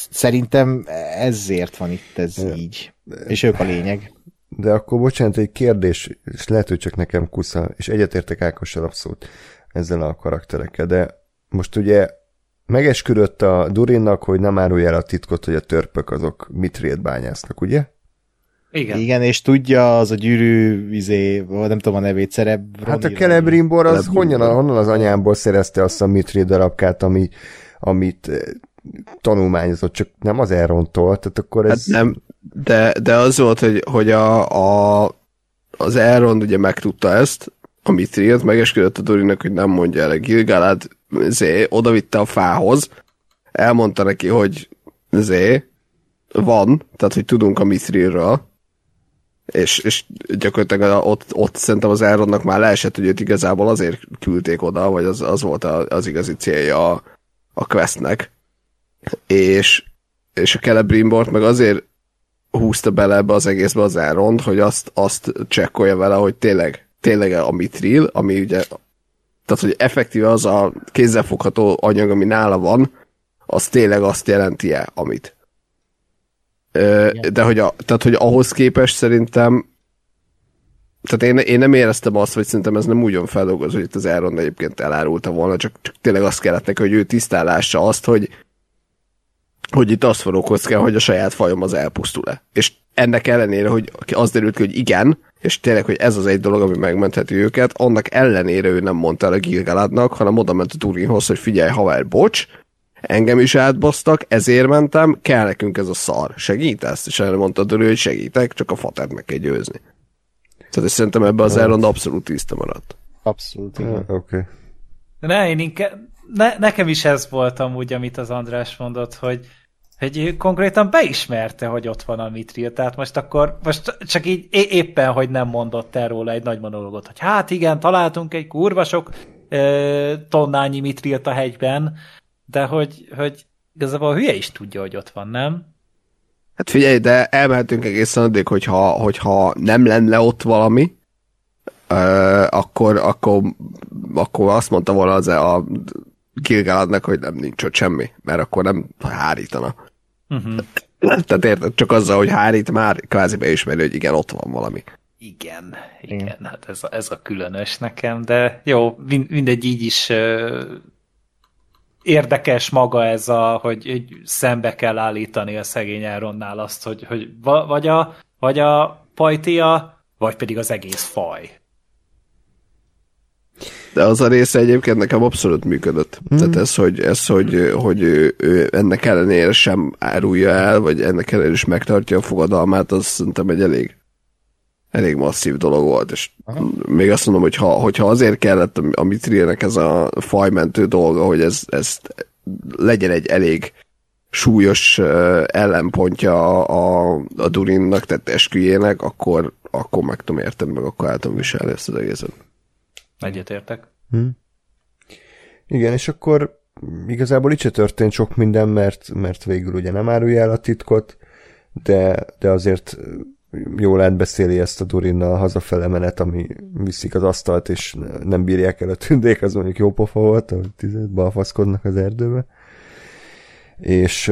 Szerintem ezért van itt ez így. És ők a lényeg. De akkor bocsánat, egy kérdés, és lehet, hogy csak nekem kusza, és egyetértek Ákossal abszolút ezzel a karakterekkel, de most ugye megesküdött a Durinnak, hogy nem árulja el a titkot, hogy a törpök azok mitrét bányásznak, ugye? Igen. Igen, és tudja az a gyűrű, izé, nem tudom a nevét, szereb. Hát a Celebrimbor az honnan, honnan az anyámból szerezte azt a mitrét darabkát, ami, amit eh, tanulmányozott, csak nem az Elrontól, tehát akkor ez... Hát nem, de, de az volt, hogy, hogy a, a, az Elrond ugye megtudta ezt, a Mitrilt, megesküdött a Dorinak, hogy nem mondja el a Gilgalad, zé, odavitte a fához, elmondta neki, hogy zé, van, tehát hogy tudunk a Mithrilről, és, és gyakorlatilag ott, ott szerintem az Elrondnak már leesett, hogy őt igazából azért küldték oda, vagy az, az volt az igazi célja a, a questnek. És, és a Celebrimbort meg azért húzta bele ebbe az egészbe az Elrond, hogy azt, azt csekkolja vele, hogy tényleg, tényleg a mitril, ami ugye, tehát hogy effektíve az a kézzelfogható anyag, ami nála van, az tényleg azt jelenti-e, amit. Ö, de hogy, a, tehát, hogy ahhoz képest szerintem tehát én, én nem éreztem azt, hogy szerintem ez nem úgy van feldolgozva, hogy itt az Elrond egyébként elárulta volna, csak, csak tényleg azt kellett neki, hogy ő tisztálássa azt, hogy hogy itt azt forró kocká, hogy a saját fajom az elpusztul-e. És ennek ellenére, hogy az derült ki, hogy igen, és tényleg, hogy ez az egy dolog, ami megmentheti őket, annak ellenére ő nem mondta el a Gilgaladnak, hanem oda ment a Turinhoz, hogy figyelj, haver, bocs, engem is átbasztak, ezért mentem, kell nekünk ez a szar. Segítesz? És erre mondta a hogy segítek, csak a fatert meg kell győzni. Tehát szerintem ebbe az Elrond abszolút tiszta maradt. Abszolút, igen. Oké. Okay. Ne, én inkább, ne, nekem is ez volt amúgy, amit az András mondott, hogy hogy konkrétan beismerte, hogy ott van a Mitril, tehát most akkor, most csak így éppen, hogy nem mondott el róla egy nagy monológot, hogy hát igen, találtunk egy kurva sok ö, tonnányi Mitrilt a hegyben, de hogy, hogy igazából a hülye is tudja, hogy ott van, nem? Hát figyelj, de elmehetünk egészen addig, hogyha, hogyha nem lenne ott valami, ö, akkor, akkor, akkor azt mondta volna az a Gilgaladnak, hogy nem nincs ott semmi, mert akkor nem hárítana. Uh-huh. Tehát érted, csak azzal, hogy hárít, már kvázi beismeri, hogy igen, ott van valami. Igen, igen, igen. hát ez a, ez a különös nekem, de jó, mindegy így is uh, érdekes maga ez a, hogy, hogy szembe kell állítani a szegény Elronnál azt, hogy, hogy vagy a, vagy a pajtia, vagy pedig az egész faj. De az a része egyébként nekem abszolút működött. Mm. Tehát ez, hogy, ez, hogy, hogy ő, ő ennek ellenére sem árulja el, vagy ennek ellenére is megtartja a fogadalmát, az szerintem egy elég elég masszív dolog volt, és Aha. még azt mondom, hogy ha, hogyha azért kellett a Mitrilnek ez a fajmentő dolga, hogy ez, ez legyen egy elég súlyos ellenpontja a, a, a Durinnak, tehát esküjének, akkor, akkor meg tudom érteni, meg akkor tudom viselni ezt az egészet. Egyetértek. Hm. Igen, és akkor igazából itt se történt sok minden, mert, mert végül ugye nem árulja el a titkot, de, de azért jól átbeszéli ezt a Durinnal hazafele menet, ami viszik az asztalt, és nem bírják el a tündék, az mondjuk jó pofa volt, hogy balfaszkodnak az erdőbe. És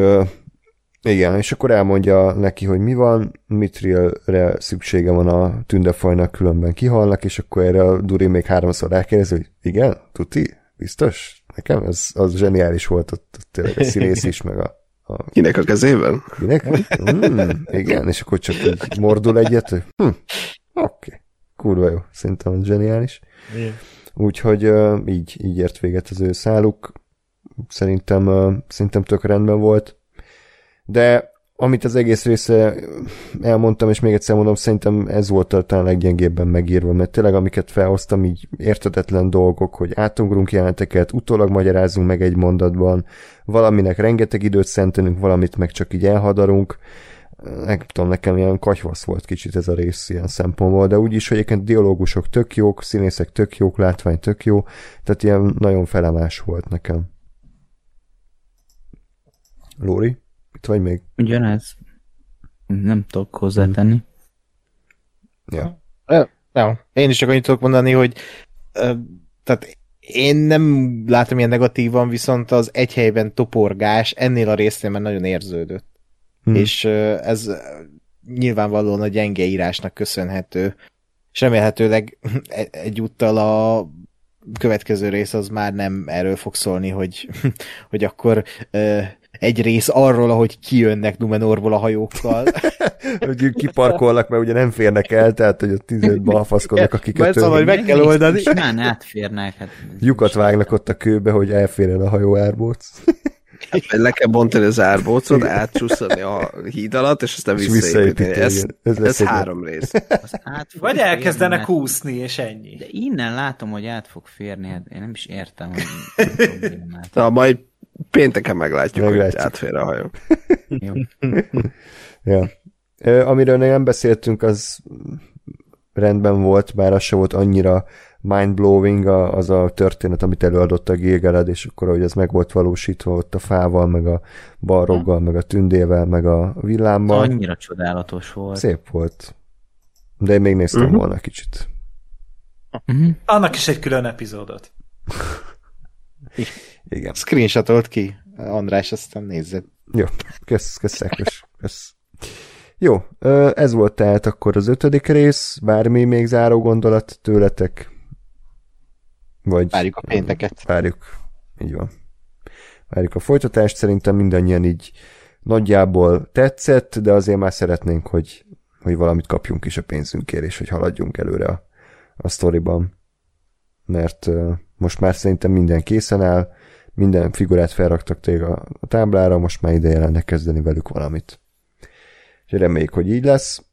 Igen, és akkor elmondja neki, hogy mi van, Mitrilre szüksége van a tündefajnak, különben kihalnak, és akkor erre a Duri még háromszor rákérdezi, hogy igen, tuti, biztos? Nekem ez az zseniális volt ott, ott tényleg a színész is, meg a, a Kinek a kezében? Kinek? Mm, igen, és akkor csak így mordul egyet, hogy hm, oké, okay. kurva jó, szerintem az zseniális. Úgyhogy uh, így, így ért véget az ő száluk. Szerintem, uh, szerintem tök rendben volt. De amit az egész része elmondtam, és még egyszer mondom, szerintem ez volt a talán leggyengébben megírva, mert tényleg amiket felhoztam, így értetetlen dolgok, hogy átugrunk jelenteket, utólag magyarázunk meg egy mondatban, valaminek rengeteg időt szentelünk, valamit meg csak így elhadarunk. Nem tudom, nekem ilyen katyvasz volt kicsit ez a rész ilyen szempontból, de úgyis, hogy egyébként dialógusok tök jók, színészek tök jók, látvány tök jó, tehát ilyen nagyon felemás volt nekem. Lóri? Itt vagy még? Ugyanez. Nem tudok hozzátenni. Ja. Nem. Én is csak annyit tudok mondani, hogy ö, tehát én nem látom ilyen negatívan, viszont az egy helyben toporgás ennél a résznél már nagyon érződött. Hmm. És ö, ez nyilvánvalóan a gyenge írásnak köszönhető. És remélhetőleg e- egyúttal a következő rész az már nem erről fog szólni, hogy, hogy akkor ö, egy rész arról, ahogy kijönnek Numenorból a hajókkal. hogy kiparkolnak, mert ugye nem férnek el, tehát hogy ott tízőt balfaszkodnak a kikötőn. Szóval, hogy meg kell oldani. Simán átférnek. Hát, Lyukat vágnak ott a kőbe, hogy elférjen a hajó árbóc. Le kell bontani az árbócot, átcsúszani a híd alatt, és aztán visszaépíteni. Ez. Ez ez, három rész. Vagy férni, elkezdenek mert- úszni, és ennyi. De innen látom, hogy át fog férni, hát én nem is értem, hogy mi a problémát. Na, majd pénteken meglátjuk, Meglátjuk. hogy átfér a hajó. Jó. Ja. Ö, Amiről még nem beszéltünk, az rendben volt, bár az se volt annyira mindblowing a- az a történet, amit előadott a Gilgalad, és akkor, hogy ez meg volt valósítva ott a fával, meg a balroggal, meg a tündével, meg a villámmal. Annyira csodálatos volt. Szép volt. De én még néztem Mhm. volna kicsit. Uh-huh. Annak is egy külön epizódot. Igen. Screenshotolt ki, András, aztán nézzed. Jó, kösz, kösz, kösz, kösz. Jó, ez volt tehát akkor az ötödik rész, bármi még záró gondolat tőletek? Vagy Várjuk a pénteket. Várjuk, így van. Várjuk a folytatást, szerintem mindannyian így nagyjából tetszett, de azért már szeretnénk, hogy, hogy valamit kapjunk is a pénzünkért, és hogy haladjunk előre a, a sztoriban. Mert most már szerintem minden készen áll, minden figurát felraktak tényleg a, a táblára, most már ideje lenne kezdeni velük valamit. És reméljük, hogy így lesz.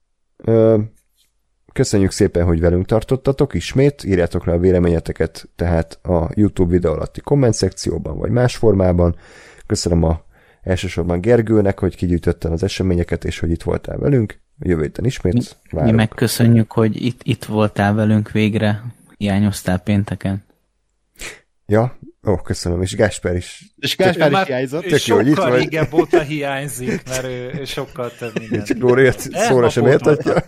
Köszönjük szépen, hogy velünk tartottatok ismét, írjátok le a véleményeteket tehát a YouTube videó alatti komment szekcióban, vagy más formában. Köszönöm a elsősorban Gergőnek, hogy kigyűjtötte az eseményeket, és hogy itt voltál velünk. Jövő héten ismét Mi várunk. megköszönjük, hogy itt, itt voltál velünk végre, hiányoztál pénteken. Ja, ó, köszönöm, és Gásper is. És Gáspár is hiányzott. Tök jó, hogy itt sokkal vagy. régebb óta hiányzik, mert ő, sokkal több minden. Csak Lóriát szóra sem értetja.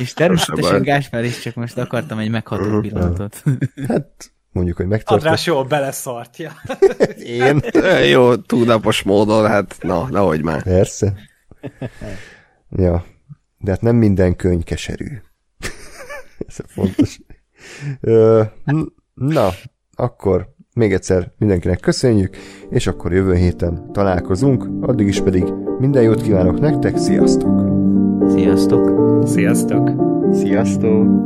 És természetesen baj. Gáspár is, csak most akartam egy megható pillanatot. Hát, mondjuk, hogy megtartott. András jól beleszartja. Én. Ö, Jó, túlnapos módon, hát na, nehogy már. Persze. Ja, de hát nem minden könyv keserű. Ez a fontos. Ö, Na, akkor még egyszer mindenkinek köszönjük, és akkor jövő héten találkozunk, addig is pedig minden jót kívánok nektek, sziasztok! Sziasztok! Sziasztok! Sziasztok!